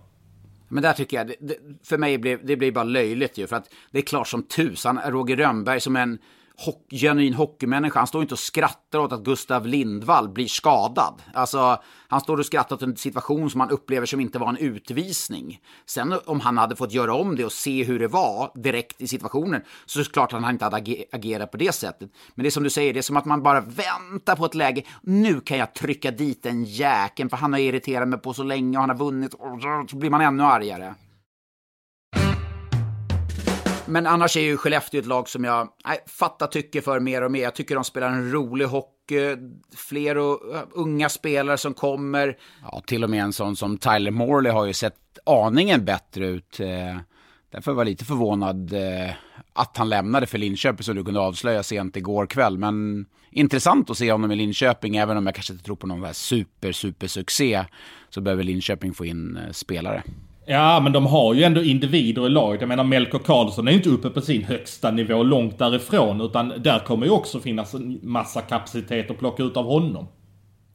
Men där tycker jag, det, det, för mig blir det blir bara löjligt ju. För att det är klart som tusan, Roger Rönnberg som en ho genuin hockeymänniska. Han står inte och skrattar åt att Gustav Lindvall blir skadad. Alltså, han står och skrattar åt en situation som han upplever som inte var en utvisning. Sen om han hade fått göra om det och se hur det var direkt i situationen så är det klart att han inte hade ager agerat på det sättet. Men det är som du säger, det är som att man bara väntar på ett läge. Nu kan jag trycka dit den jäkeln för han har irriterat mig på så länge och han har vunnit. Och så blir man ännu argare men annars är ju Skellefteå ett lag som jag nej, fattar tycker för mer och mer. Jag tycker de spelar en rolig hockey. Fler och, eh, unga spelare som kommer. Ja, till och med en sån som Tyler Morley har ju sett aningen bättre ut. Eh, därför var jag lite förvånad eh, att han lämnade för Linköping som du kunde avslöja sent igår kväll. Men intressant att se honom i Linköping, även om jag kanske inte tror på någon super, super succé. Så behöver Linköping få in spelare. Ja, men de har ju ändå individer i laget. Jag menar Melker Karlsson är ju inte uppe på sin högsta nivå långt därifrån. Utan där kommer ju också finnas en massa kapacitet att plocka ut av honom.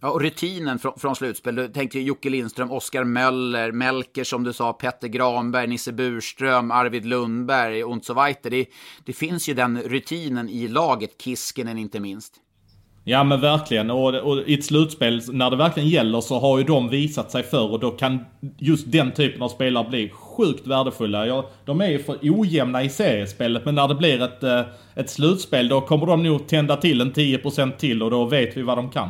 Ja, och rutinen från, från slutspel. Du tänkte ju Jocke Lindström, Oskar Möller, Melker som du sa, Petter Granberg, Nisse Burström, Arvid Lundberg och så vidare. Det, det finns ju den rutinen i laget, Kiskinen inte minst. Ja men verkligen. Och, och, i ett slutspel, när det verkligen gäller så har ju de visat sig förr och då kan just den typen av spelare bli sjukt värdefulla. Ja, de är ju för ojämna i seriespelet men när det blir ett, eh, ett slutspel då kommer de nog tända till en 10% till och då vet vi vad de kan.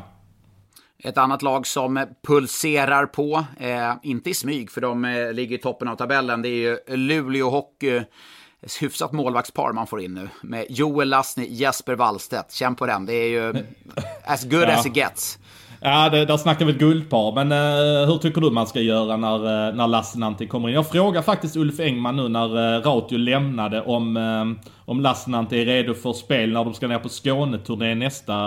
Ett annat lag som pulserar på, eh, inte i smyg för de eh, ligger i toppen av tabellen, det är ju Luleå Hockey. Hyfsat målvaktspar man får in nu. Med Joel Lasny, Jesper Wallstedt. Känn på den, det är ju as good ja. as it gets. Ja, det, där snackar vi ett guldpar. Men uh, hur tycker du man ska göra när, uh, när Lassinantti kommer in? Jag frågar faktiskt Ulf Engman nu när uh, Rautio lämnade om, uh, om Lassinantti är redo för spel när de ska ner på Skåneturné nästa,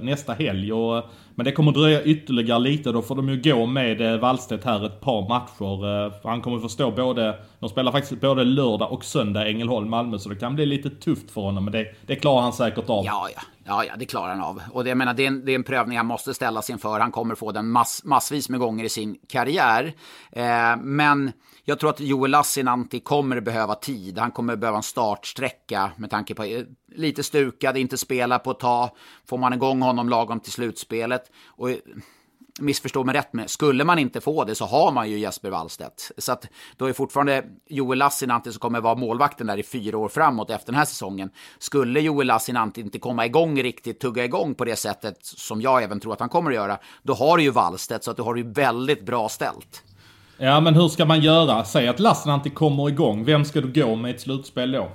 nästa helg. Och men det kommer dröja ytterligare lite. Då får de ju gå med eh, Wallstedt här ett par matcher. Eh, för han kommer förstå både... De spelar faktiskt både lördag och söndag Ängelholm-Malmö. Så det kan bli lite tufft för honom. Men det, det klarar han säkert av. Ja, ja. Ja, ja, det klarar han av. Och det, jag menar, det, är en, det är en prövning han måste ställas inför. Han kommer få den mass, massvis med gånger i sin karriär. Eh, men jag tror att Joel Lassinantti kommer behöva tid. Han kommer behöva en startsträcka med tanke på eh, lite stukad, inte spela på ett tag. Får man igång honom lagom till slutspelet. Och eh, missförstå mig rätt med, skulle man inte få det så har man ju Jesper Wallstedt. Så att då är fortfarande Joel Lassinantti som kommer vara målvakten där i fyra år framåt efter den här säsongen. Skulle Joel Lassinantti inte komma igång riktigt, tugga igång på det sättet som jag även tror att han kommer att göra, då har du ju Wallstedt så att du har du ju väldigt bra ställt. Ja, men hur ska man göra? Säg att Lassinantti kommer igång. Vem ska du gå med i ett slutspel då?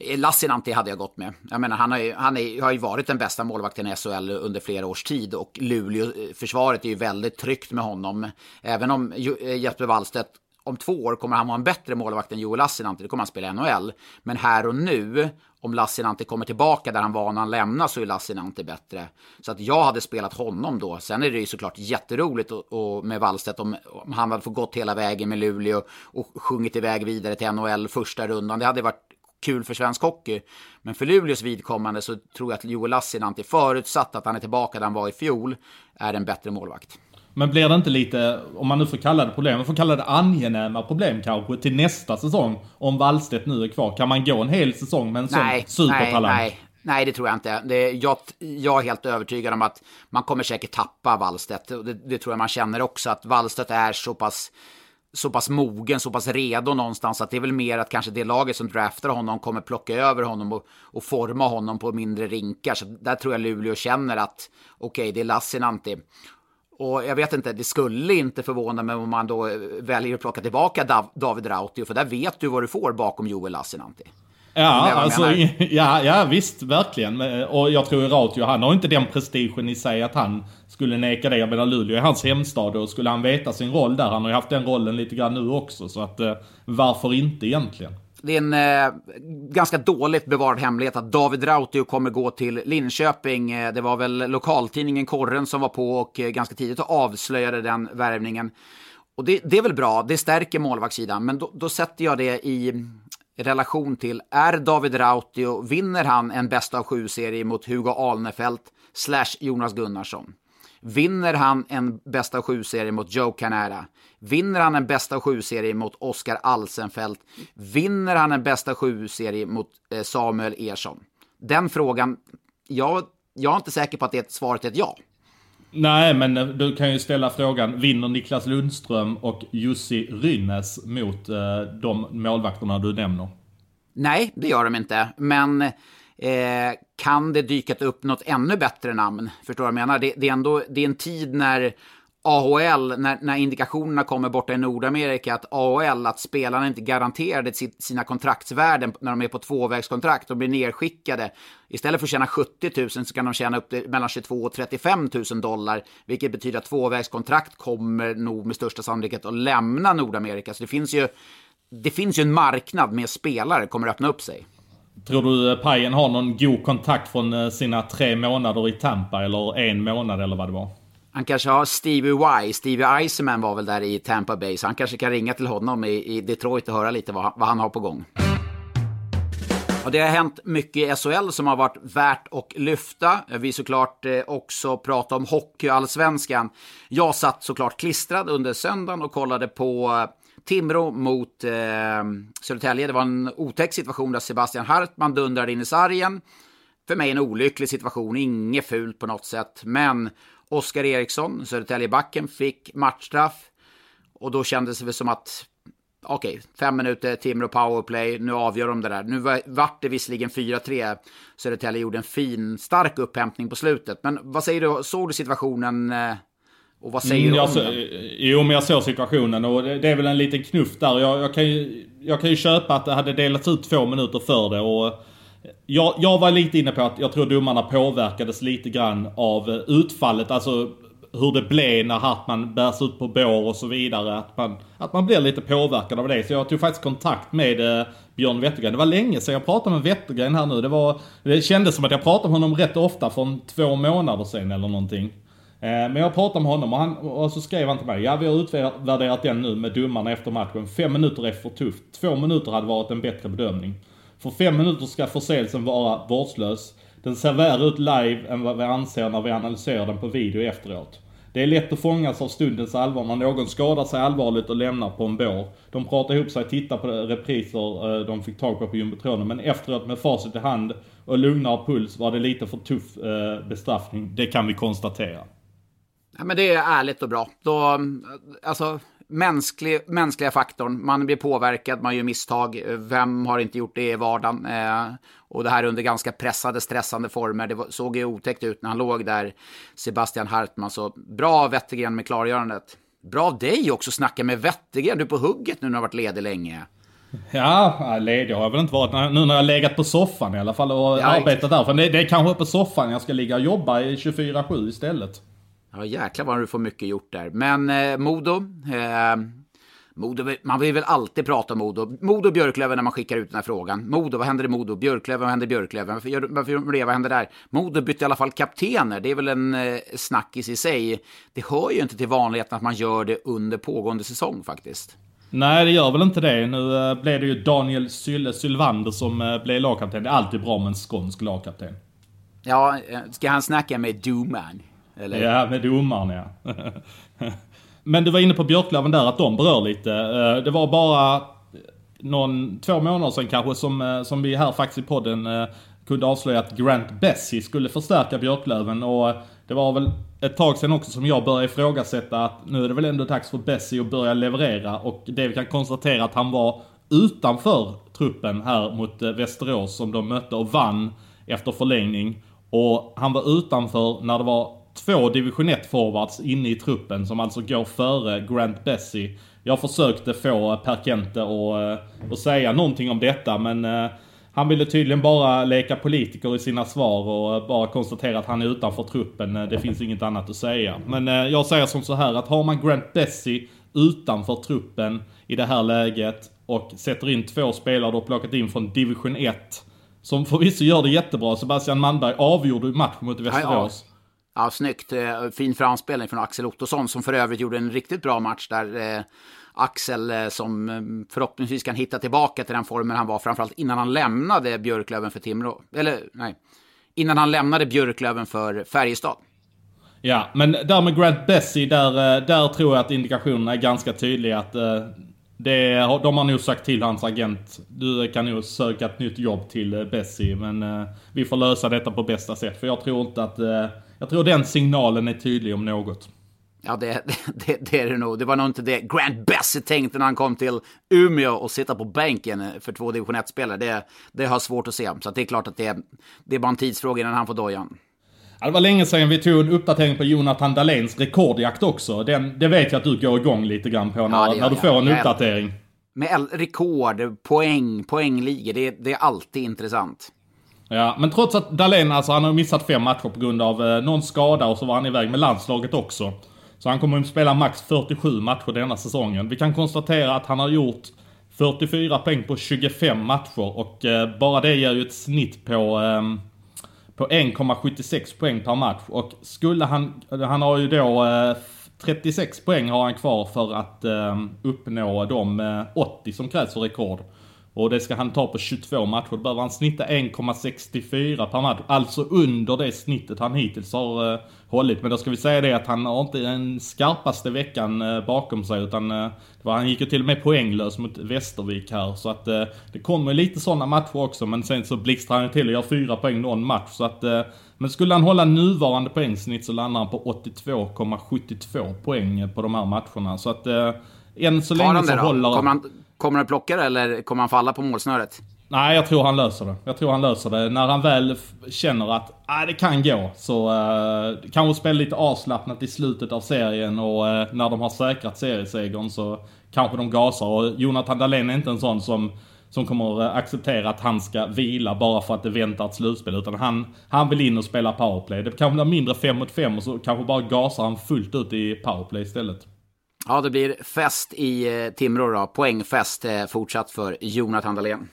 Eh, Lassinantti hade jag gått med. Jag menar, han har ju, han är, har ju varit den bästa målvakten i SHL under flera års tid och Luleå-försvaret eh, är ju väldigt tryggt med honom. Även om eh, Jesper Wallstedt om två år kommer han vara en bättre målvakt än Joel Lassinantti. Då kommer han spela i NHL. Men här och nu, om Lassinantti kommer tillbaka där han var när han lämnade så är Lassinantti bättre. Så att jag hade spelat honom då. Sen är det ju såklart jätteroligt och, och med Wallstedt om, om han hade fått gått hela vägen med Luleå och sjungit iväg vidare till NHL första rundan. Det hade varit kul för svensk hockey. Men för Luleås vidkommande så tror jag att Joel Lassinantti, förutsatt att han är tillbaka där han var i fjol, är en bättre målvakt. Men blir det inte lite, om man nu får kalla det problem, man får kalla det angenäma problem kanske till nästa säsong? Om Wallstedt nu är kvar. Kan man gå en hel säsong med en nej, sån supertalang? Nej, nej. Nej, det tror jag inte. Det, jag, jag är helt övertygad om att man kommer säkert tappa Wallstedt. Det, det tror jag man känner också, att Wallstedt är så pass så pass mogen, så pass redo någonstans att det är väl mer att kanske det laget som draftar honom kommer plocka över honom och, och forma honom på mindre rinkar. Så där tror jag Luleå känner att okej, okay, det är Lassinantti. Och jag vet inte, det skulle inte förvåna mig om man då väljer att plocka tillbaka David Rautio, för där vet du vad du får bakom Joel Lassinantti. Ja, alltså, ja, ja, visst, verkligen. Och jag tror Rautio, han har inte den prestigen i sig att han skulle neka det. Jag menar Luleå är hans hemstad och skulle han veta sin roll där, han har ju haft den rollen lite grann nu också. Så att eh, varför inte egentligen? Det är en eh, ganska dåligt bevarad hemlighet att David Rautio kommer gå till Linköping. Eh, det var väl lokaltidningen Korren som var på och eh, ganska tidigt avslöjade den värvningen. Och det, det, är väl bra, det stärker målvaktssidan, men då, då sätter jag det i relation till, är David Rautio, vinner han en bästa av sju-serie mot Hugo Alnefelt slash Jonas Gunnarsson? Vinner han en bästa sju-serie mot Joe Canara? Vinner han en bästa sju-serie mot Oskar Alsenfelt? Vinner han en bästa sju-serie mot eh, Samuel Ersson? Den frågan, jag, jag är inte säker på att det svaret är ett ja. Nej, men eh, du kan ju ställa frågan, vinner Niklas Lundström och Jussi Rynnes mot eh, de målvakterna du nämner? Nej, det gör de inte. Men eh, kan det dyka upp något ännu bättre namn? Förstår du vad jag menar? Det, det, är ändå det är en tid när AHL, när, när indikationerna kommer borta i Nordamerika, att AHL, att spelarna inte garanterade sina kontraktsvärden när de är på tvåvägskontrakt, de blir nerskickade. Istället för att tjäna 70 000 så kan de tjäna upp till mellan 22 och 35 000 dollar, vilket betyder att tvåvägskontrakt kommer nog med största sannolikhet att lämna Nordamerika. Så det finns ju, det finns ju en marknad med spelare kommer att öppna upp sig. Tror du eh, Pajen har någon god kontakt från eh, sina tre månader i Tampa eller en månad eller vad det var? Han kanske har Stevie Y. Stevie Eisenman var väl där i Tampa Bay, så han kanske kan ringa till honom i, i Detroit och höra lite vad, vad han har på gång. Och det har hänt mycket i SHL som har varit värt att lyfta. Vi såklart eh, också prata om hockeyallsvenskan. Jag satt såklart klistrad under söndagen och kollade på Timrå mot eh, Södertälje. Det var en otäck situation där Sebastian Hartman dundrade in i sargen. För mig en olycklig situation, inget fult på något sätt. Men Oskar Eriksson, Södertäljebacken, fick matchstraff. Och då kändes det som att okej, okay, fem minuter Timrå powerplay, nu avgör de det där. Nu vart det visserligen 4-3, Södertälje gjorde en fin, stark upphämtning på slutet. Men vad säger du, såg du situationen? Eh, och vad säger mm, du om så, den? Jo, men jag såg situationen och det är väl en liten knuff där. Jag, jag, kan ju, jag kan ju köpa att det hade delats ut två minuter för det och jag, jag var lite inne på att jag tror domarna påverkades lite grann av utfallet. Alltså hur det blev när Hartman bärs ut på bår och så vidare. Att man, att man blir lite påverkad av det. Så jag tog faktiskt kontakt med eh, Björn Wettergren. Det var länge sedan jag pratade med Wettergren här nu. Det, var, det kändes som att jag pratade med honom rätt ofta från två månader sedan eller någonting. Eh, men jag pratade med honom och, han, och så skrev han till mig. Ja, vi har utvärderat den nu med domarna efter matchen. Fem minuter är för tufft. Två minuter hade varit en bättre bedömning. För fem minuter ska förseelsen vara vårdslös. Den ser värre ut live än vad vi anser när vi analyserar den på video efteråt. Det är lätt att fångas av stundens allvar när någon skadar sig allvarligt och lämnar på en bår. De pratar ihop sig, tittar på repriser eh, de fick tag på på jumbotronen. Men efteråt med facit i hand och lugnare puls var det lite för tuff eh, bestraffning. Det kan vi konstatera. Ja, men det är ärligt och bra. Då, alltså, mänsklig, mänskliga faktorn. Man blir påverkad, man gör misstag. Vem har inte gjort det i vardagen? Eh, och det här under ganska pressade, stressande former. Det såg ju otäckt ut när han låg där, Sebastian Hartman. Så bra Wettergren med klargörandet. Bra av dig också snacka med Wettergren. Du är på hugget nu när du har varit ledig länge. Ja, ledig har jag väl inte varit. Nu när jag legat på soffan i alla fall och ja, arbetat där. För det, det är kanske på soffan jag ska ligga och jobba i 24-7 istället. Ja, jäklar vad du får mycket gjort där. Men eh, Modo. Eh, Modo, man vill väl alltid prata om Modo. Modo Björklöven när man skickar ut den här frågan. Modo, vad händer i Modo? Björklöven, vad händer i Björklöven? Varför gör, varför gör det? Vad händer där? Modo bytte i alla fall kaptener. Det är väl en eh, snackis i sig. Det hör ju inte till vanligheten att man gör det under pågående säsong faktiskt. Nej, det gör väl inte det. Nu eh, blev det ju Daniel Syl Sylvander som eh, blev lagkapten. Det är alltid bra med en skånsk lagkapten. Ja, eh, ska han snacka med Duman? Eller? Ja, med domaren ja. Men du var inne på Björklöven där, att de berör lite. Eh, det var bara eh, någon, två månader sedan kanske som, eh, som vi här faktiskt i podden kunde avslöja att Grant Bessie skulle förstärka Björklöven. Och det var väl ett tag sedan också som jag började ifrågasätta att nu är det väl ändå dags för Bessie att börja leverera. Och det vi kan konstatera att han var utanför truppen här mot Västerås som de mötte och vann efter förlängning. Och han var utanför när det var två division 1 forwards inne i truppen som alltså går före Grant Bessie. Jag försökte få Per Kente att, att säga någonting om detta men eh, han ville tydligen bara leka politiker i sina svar och bara konstatera att han är utanför truppen. Det finns inget annat att säga. Men eh, jag säger som så här att har man Grant Bessie utanför truppen i det här läget och sätter in två spelare har plockat in från division 1 som förvisso gör det jättebra. Sebastian Manberg avgjorde ju matchen mot Västerås. Ja, snyggt. Eh, fin framspelning från Axel Ottosson som för övrigt gjorde en riktigt bra match där. Eh, Axel eh, som mm, förhoppningsvis kan hitta tillbaka till den formen han var framförallt innan han lämnade Björklöven för Timrå. Eller nej, innan han lämnade Björklöven för Färjestad. Ja, men där med Grant Bessie, där, där tror jag att indikationerna är ganska tydliga att det, de har nog sagt till hans agent, du kan nog söka ett nytt jobb till Bessie, men vi får lösa detta på bästa sätt. För jag tror inte att jag tror den signalen är tydlig om något. Ja, det, det, det, är det nog. Det var nog inte det Grant Bessie tänkte när han kom till Umeå och sitta på bänken för två division 1-spelare. Det, det har svårt att se. Så det är klart att det, det är bara en tidsfråga innan han får dojan. Ja, det var länge sedan vi tog en uppdatering på Jonathan Dahléns rekordjakt också. Den, det vet jag att du går igång lite grann på när, ja, när du får en uppdatering. Med rekord, poäng, poängligor, det, det är alltid intressant. Ja, men trots att Dahlén, alltså han har missat fem matcher på grund av eh, någon skada och så var han iväg med landslaget också. Så han kommer att spela max 47 matcher denna säsongen. Vi kan konstatera att han har gjort 44 poäng på 25 matcher och eh, bara det ger ju ett snitt på, eh, på 1,76 poäng per match. Och skulle han, han har ju då eh, 36 poäng har han kvar för att eh, uppnå de eh, 80 som krävs för rekord. Och det ska han ta på 22 matcher. Då behöver han snitta 1,64 per match. Alltså under det snittet han hittills har uh, hållit. Men då ska vi säga det att han har inte den skarpaste veckan uh, bakom sig. Utan uh, var, han gick ju till och med poänglös mot Västervik här. Så att det kommer lite sådana matcher också. Men sen så blixtrar han till och gör fyra poäng någon match. Så att, men skulle han hålla nuvarande poängsnitt så landar han på 82,72 poäng på de här matcherna. Så att än så länge så håller... Kommer han, kommer han plocka det eller kommer han falla på målsnöret? Nej, jag tror han löser det. Jag tror han löser det. När han väl känner att ah, det kan gå så eh, uh, kanske spela lite avslappnat i slutet av serien och uh, när de har säkrat seriesegern så kanske de gasar. Och Jonathan Dahlén är inte en sån som, som kommer eh, acceptera att han ska vila bara för att det väntar ett slutspel. Utan han, han vill in och spela powerplay. Det kanske blir mindre 5 mot 5 och så kanske bara gasar han fullt ut i powerplay istället. Ja, det blir fest i eh, Timrå då. Poängfest eh, fortsatt för Jonathan Dahlén.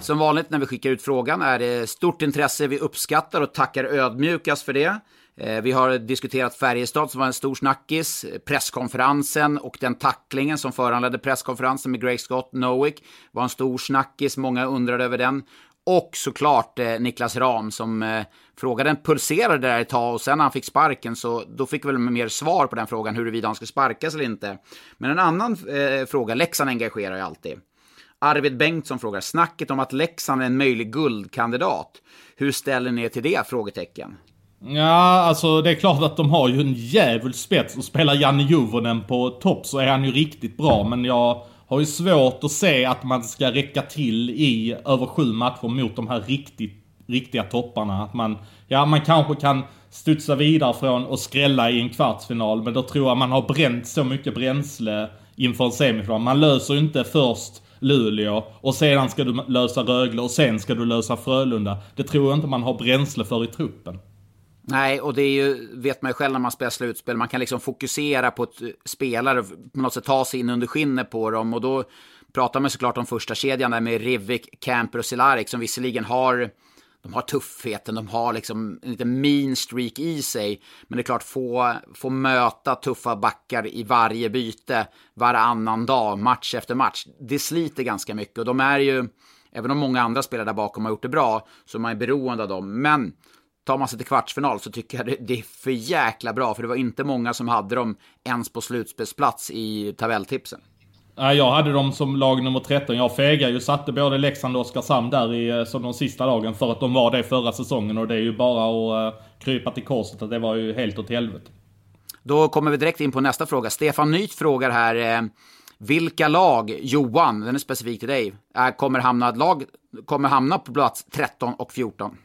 Som vanligt när vi skickar ut frågan är det stort intresse. Vi uppskattar och tackar ödmjukast för det. Eh, vi har diskuterat Färjestad som var en stor snackis, presskonferensen och den tacklingen som föranledde presskonferensen med Greg Scott Nowick var en stor snackis, många undrade över den. Och såklart eh, Niklas Ram som eh, frågade, pulserade där ett tag och sen när han fick sparken så då fick vi väl mer svar på den frågan huruvida han ska sparkas eller inte. Men en annan eh, fråga, Leksand engagerar ju alltid. Arvid Bengtsson frågar, snacket om att Leksand är en möjlig guldkandidat. Hur ställer ni er till det? Frågetecken. Ja, alltså det är klart att de har ju en jävul spets och spelar Janne Juvonen på topp så är han ju riktigt bra men jag har ju svårt att se att man ska räcka till i över sju matcher mot de här riktigt, riktiga topparna. Att man, ja man kanske kan studsa vidare från och skrälla i en kvartsfinal, men då tror jag man har bränt så mycket bränsle inför en semifinal. Man löser ju inte först Luleå och sedan ska du lösa Rögle och sen ska du lösa Frölunda. Det tror jag inte man har bränsle för i truppen. Nej, och det är ju, vet man ju själv när man spelar slutspel, man kan liksom fokusera på ett spelare, på något sätt ta sig in under skinnet på dem och då pratar man såklart om första kedjan där med Rivik, Camper och Cehlárik som visserligen har de har tuffheten, de har liksom en liten mean streak i sig. Men det är klart, få, få möta tuffa backar i varje byte varannan dag, match efter match. Det sliter ganska mycket och de är ju, även om många andra spelare där bakom har gjort det bra, så är man är beroende av dem. Men tar man sig till kvartsfinal så tycker jag det, det, är för jäkla bra. För det var inte många som hade dem ens på slutspelsplats i tabelltipsen. Jag hade dem som lag nummer 13. Jag fegade ju satte både Leksand och Oskarshamn där i, eh, som de sista lagen för att de var det förra säsongen. Och det är ju bara att uh, krypa till korset att det var ju helt åt helvete. Då kommer vi direkt in på nästa fråga. Stefan Nyt frågar här. Eh, vilka lag, Johan, den är specifik till dig, är, kommer, hamna, lag, kommer hamna på plats 13 och 14?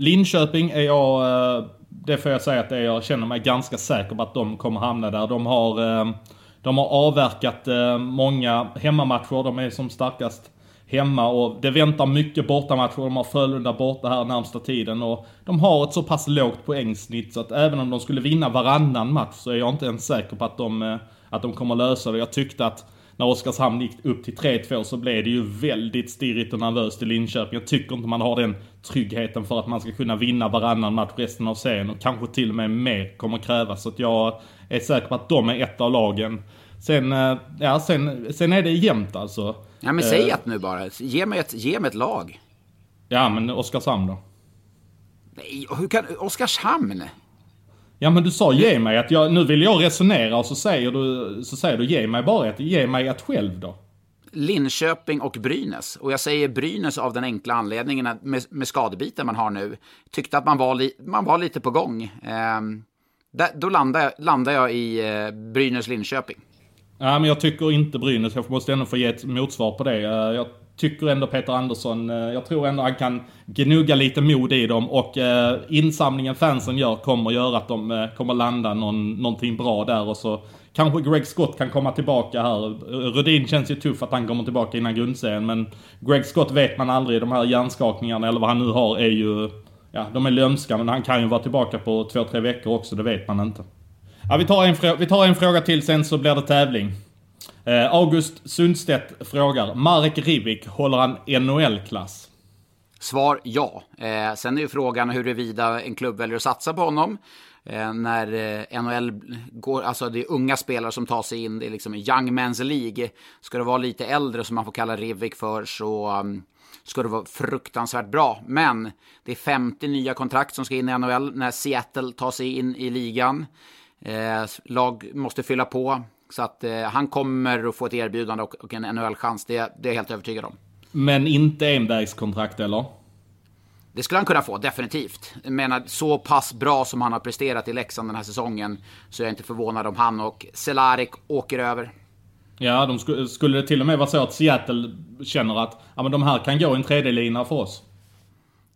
Linköping är jag, eh, det får jag säga att det är, jag känner mig ganska säker på att de kommer hamna där. De har, eh, de har avverkat eh, många hemmamatcher, de är som starkast hemma och det väntar mycket bortamatcher. De har Frölunda borta här närmsta tiden och de har ett så pass lågt poängsnitt så att även om de skulle vinna varannan match så är jag inte ens säker på att de, att de kommer lösa det. Jag tyckte att när Oskarshamn gick upp till 3-2 så blev det ju väldigt stirrigt och nervöst i Linköping. Jag tycker inte man har den tryggheten för att man ska kunna vinna varannan match resten av serien och kanske till och med mer kommer krävas. Så att jag är säker på att de är ett av lagen. Sen, eh, ja, sen, sen är det jämnt alltså. Ja men säg ett nu bara. Ge mig ett, ge mig ett lag. Ja men Oskarshamn då. Nej, hur kan... Oskarshamn? Ja men du sa ge mig att jag, nu vill jag resonera och så säger du, så säger du ge mig bara ett, ge mig ett själv då. Linköping och Brynäs. Och jag säger Brynäs av den enkla anledningen att med, med skadebiten man har nu, tyckte att man var, li, man var lite på gång. Eh, där, då landar jag, landar jag i eh, Brynäs-Linköping. Ja, men jag tycker inte Brynäs. Jag måste ändå få ge ett motsvar på det. Eh, jag tycker ändå Peter Andersson, eh, jag tror ändå han kan gnugga lite mod i dem och eh, insamlingen fansen gör kommer göra att de eh, kommer landa någon, någonting bra där och så kanske Greg Scott kan komma tillbaka här. Rudin känns ju tuff att han kommer tillbaka innan grundserien men Greg Scott vet man aldrig, de här hjärnskakningarna eller vad han nu har är ju, ja de är lömska men han kan ju vara tillbaka på två, tre veckor också, det vet man inte. Ja, vi, tar en vi tar en fråga till sen så blir det tävling. Eh, August Sundstedt frågar, Marek Rivik, håller han NHL-klass? Svar ja. Eh, sen är ju frågan huruvida en klubb väljer att satsa på honom. Eh, när eh, NHL går, alltså det är unga spelare som tar sig in, det är liksom en young men's League. Ska det vara lite äldre som man får kalla Rivik för så um, ska det vara fruktansvärt bra. Men det är 50 nya kontrakt som ska in i NHL när Seattle tar sig in i ligan. Eh, lag måste fylla på. Så att eh, han kommer att få ett erbjudande och, och en NHL-chans. Det, det är jag helt övertygad om. Men inte envägskontrakt eller? Det skulle han kunna få, definitivt. Jag menar, så pass bra som han har presterat i Leksand den här säsongen så är jag inte förvånad om han och Cehlárik åker över. Ja, de sk skulle det till och med vara så att Seattle känner att ja, men de här kan gå en tredje lina för oss?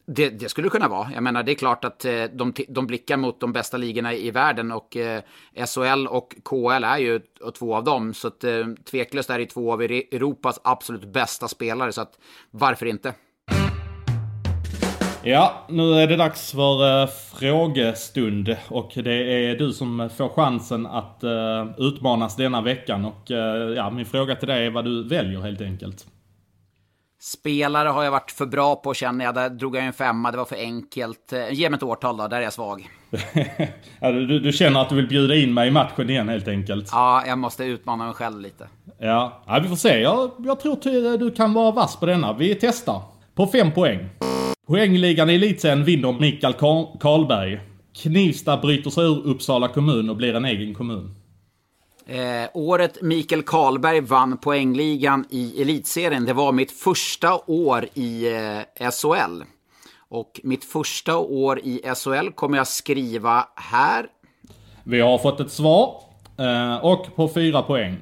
Det, det, skulle kunna vara. Jag menar, det är klart att eh, de, de blickar mot de bästa ligorna i världen och eh, SHL och KL är ju två av dem. Så att, eh, tveklöst är det två av Europas absolut bästa spelare, så att varför inte? Ja, nu är det dags för eh, frågestund och det är du som får chansen att eh, utmanas denna veckan och eh, ja, min fråga till dig är vad du väljer helt enkelt. Spelare har jag varit för bra på känner jag. Där drog jag en femma, det var för enkelt. Ge mig ett årtal då, där är jag svag. du, du, känner att du vill bjuda in mig i matchen igen helt enkelt? Ja, jag måste utmana mig själv lite. Ja, ja vi får se. Jag, jag tror du kan vara vass på denna. Vi testar. På fem poäng. Poängligan i elitserien vinner Mikael Karlberg. Knivsta bryter sig ur Uppsala kommun och blir en egen kommun. Eh, året Mikael Karlberg vann poängligan i elitserien, det var mitt första år i eh, SHL. Och mitt första år i SHL kommer jag skriva här. Vi har fått ett svar. Eh, och på fyra poäng.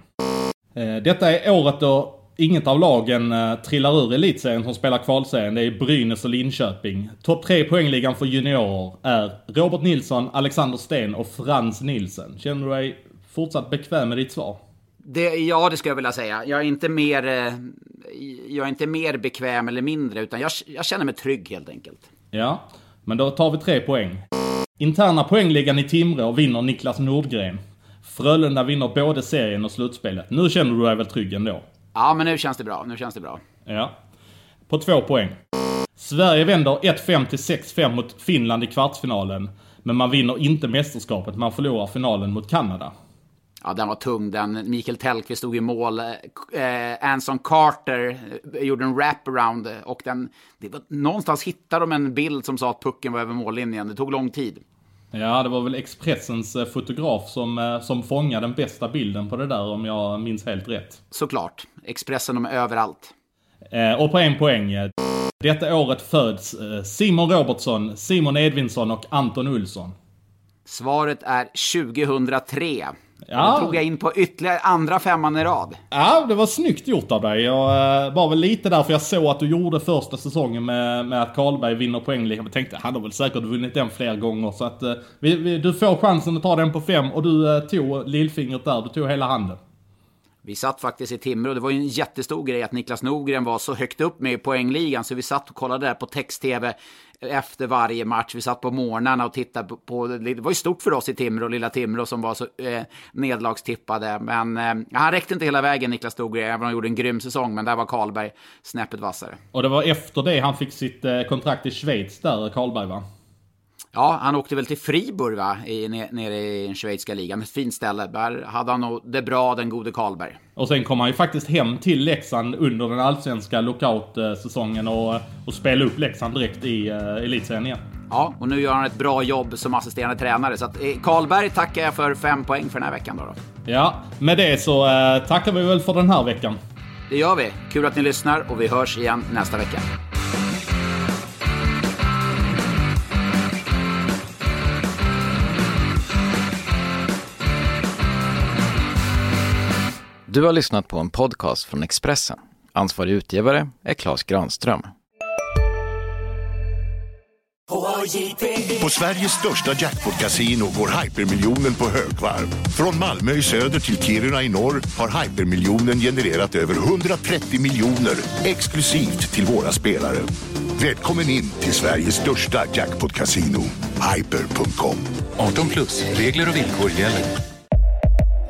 Eh, detta är året då inget av lagen eh, trillar ur elitserien som spelar kvalserien. Det är Brynäs och Linköping. Topp tre poängligan för juniorer är Robert Nilsson, Alexander Sten och Frans Nilsen. Känner du dig fortsatt bekväm med ditt svar? Det, ja, det skulle jag vilja säga. Jag är inte mer, eh, jag är inte mer bekväm eller mindre, utan jag, jag känner mig trygg helt enkelt. Ja, men då tar vi tre poäng. Interna poängligan i Timrå vinner Niklas Nordgren. Frölunda vinner både serien och slutspelet. Nu känner du dig väl trygg ändå? Ja, men nu känns det bra. Nu känns det bra. Ja. På två poäng. Sverige vänder 1-5 till 6-5 mot Finland i kvartsfinalen. Men man vinner inte mästerskapet, man förlorar finalen mot Kanada. Ja, den var tung den. Mikael Tellqvist stod i mål. Eh, Anson Carter eh, gjorde en wraparound och den... Det var, någonstans hittade de en bild som sa att pucken var över mållinjen. Det tog lång tid. Ja, det var väl Expressens eh, fotograf som, eh, som fångade den bästa bilden på det där om jag minns helt rätt. Såklart. Expressen, de är överallt. Eh, och på en poäng. Detta året föds Simon Robertsson, Simon Edvinsson och Anton Olsson. Svaret är 2003. Ja. Då tog jag in på ytterligare andra femman i rad. Ja, det var snyggt gjort av dig. Jag var väl lite därför jag såg att du gjorde första säsongen med, med att Karlberg vinner poängligan. Jag tänkte, han har väl säkert vunnit den fler gånger. Så att vi, vi, du får chansen att ta den på fem och du tog lillfingret där. Du tog hela handen. Vi satt faktiskt i Timrå. Det var ju en jättestor grej att Niklas Nogren var så högt upp med i poängligan. Så vi satt och kollade där på text-tv efter varje match. Vi satt på morgnarna och tittade på, det var ju stort för oss i Timrå, lilla Timrå som var så eh, nedlagstippade. Men eh, han räckte inte hela vägen Niklas Norgren, även om han gjorde en grym säsong. Men där var Karlberg snäppet vassare. Och det var efter det han fick sitt eh, kontrakt i Schweiz där, Karlberg va? Ja, han åkte väl till Fribourg va, I, nere i den schweiziska ligan. Ett fint ställe. Där hade han nog det bra, den gode Karlberg. Och sen kom han ju faktiskt hem till Leksand under den allsvenska lockout-säsongen och, och spelade upp Leksand direkt i uh, elitserien igen. Ja, och nu gör han ett bra jobb som assisterande tränare. Så att eh, Karlberg tackar jag för fem poäng för den här veckan då. då. Ja, med det så uh, tackar vi väl för den här veckan. Det gör vi. Kul att ni lyssnar och vi hörs igen nästa vecka. Du har lyssnat på en podcast från Expressen. Ansvarig utgivare är Klas Granström. På Sveriges största jackpot-kasino går hypermiljonen på högvarv. Från Malmö i söder till Kiruna i norr har hypermiljonen genererat över 130 miljoner exklusivt till våra spelare. Välkommen in till Sveriges största jackpot-kasino, hyper.com. 18 plus, regler och villkor gäller.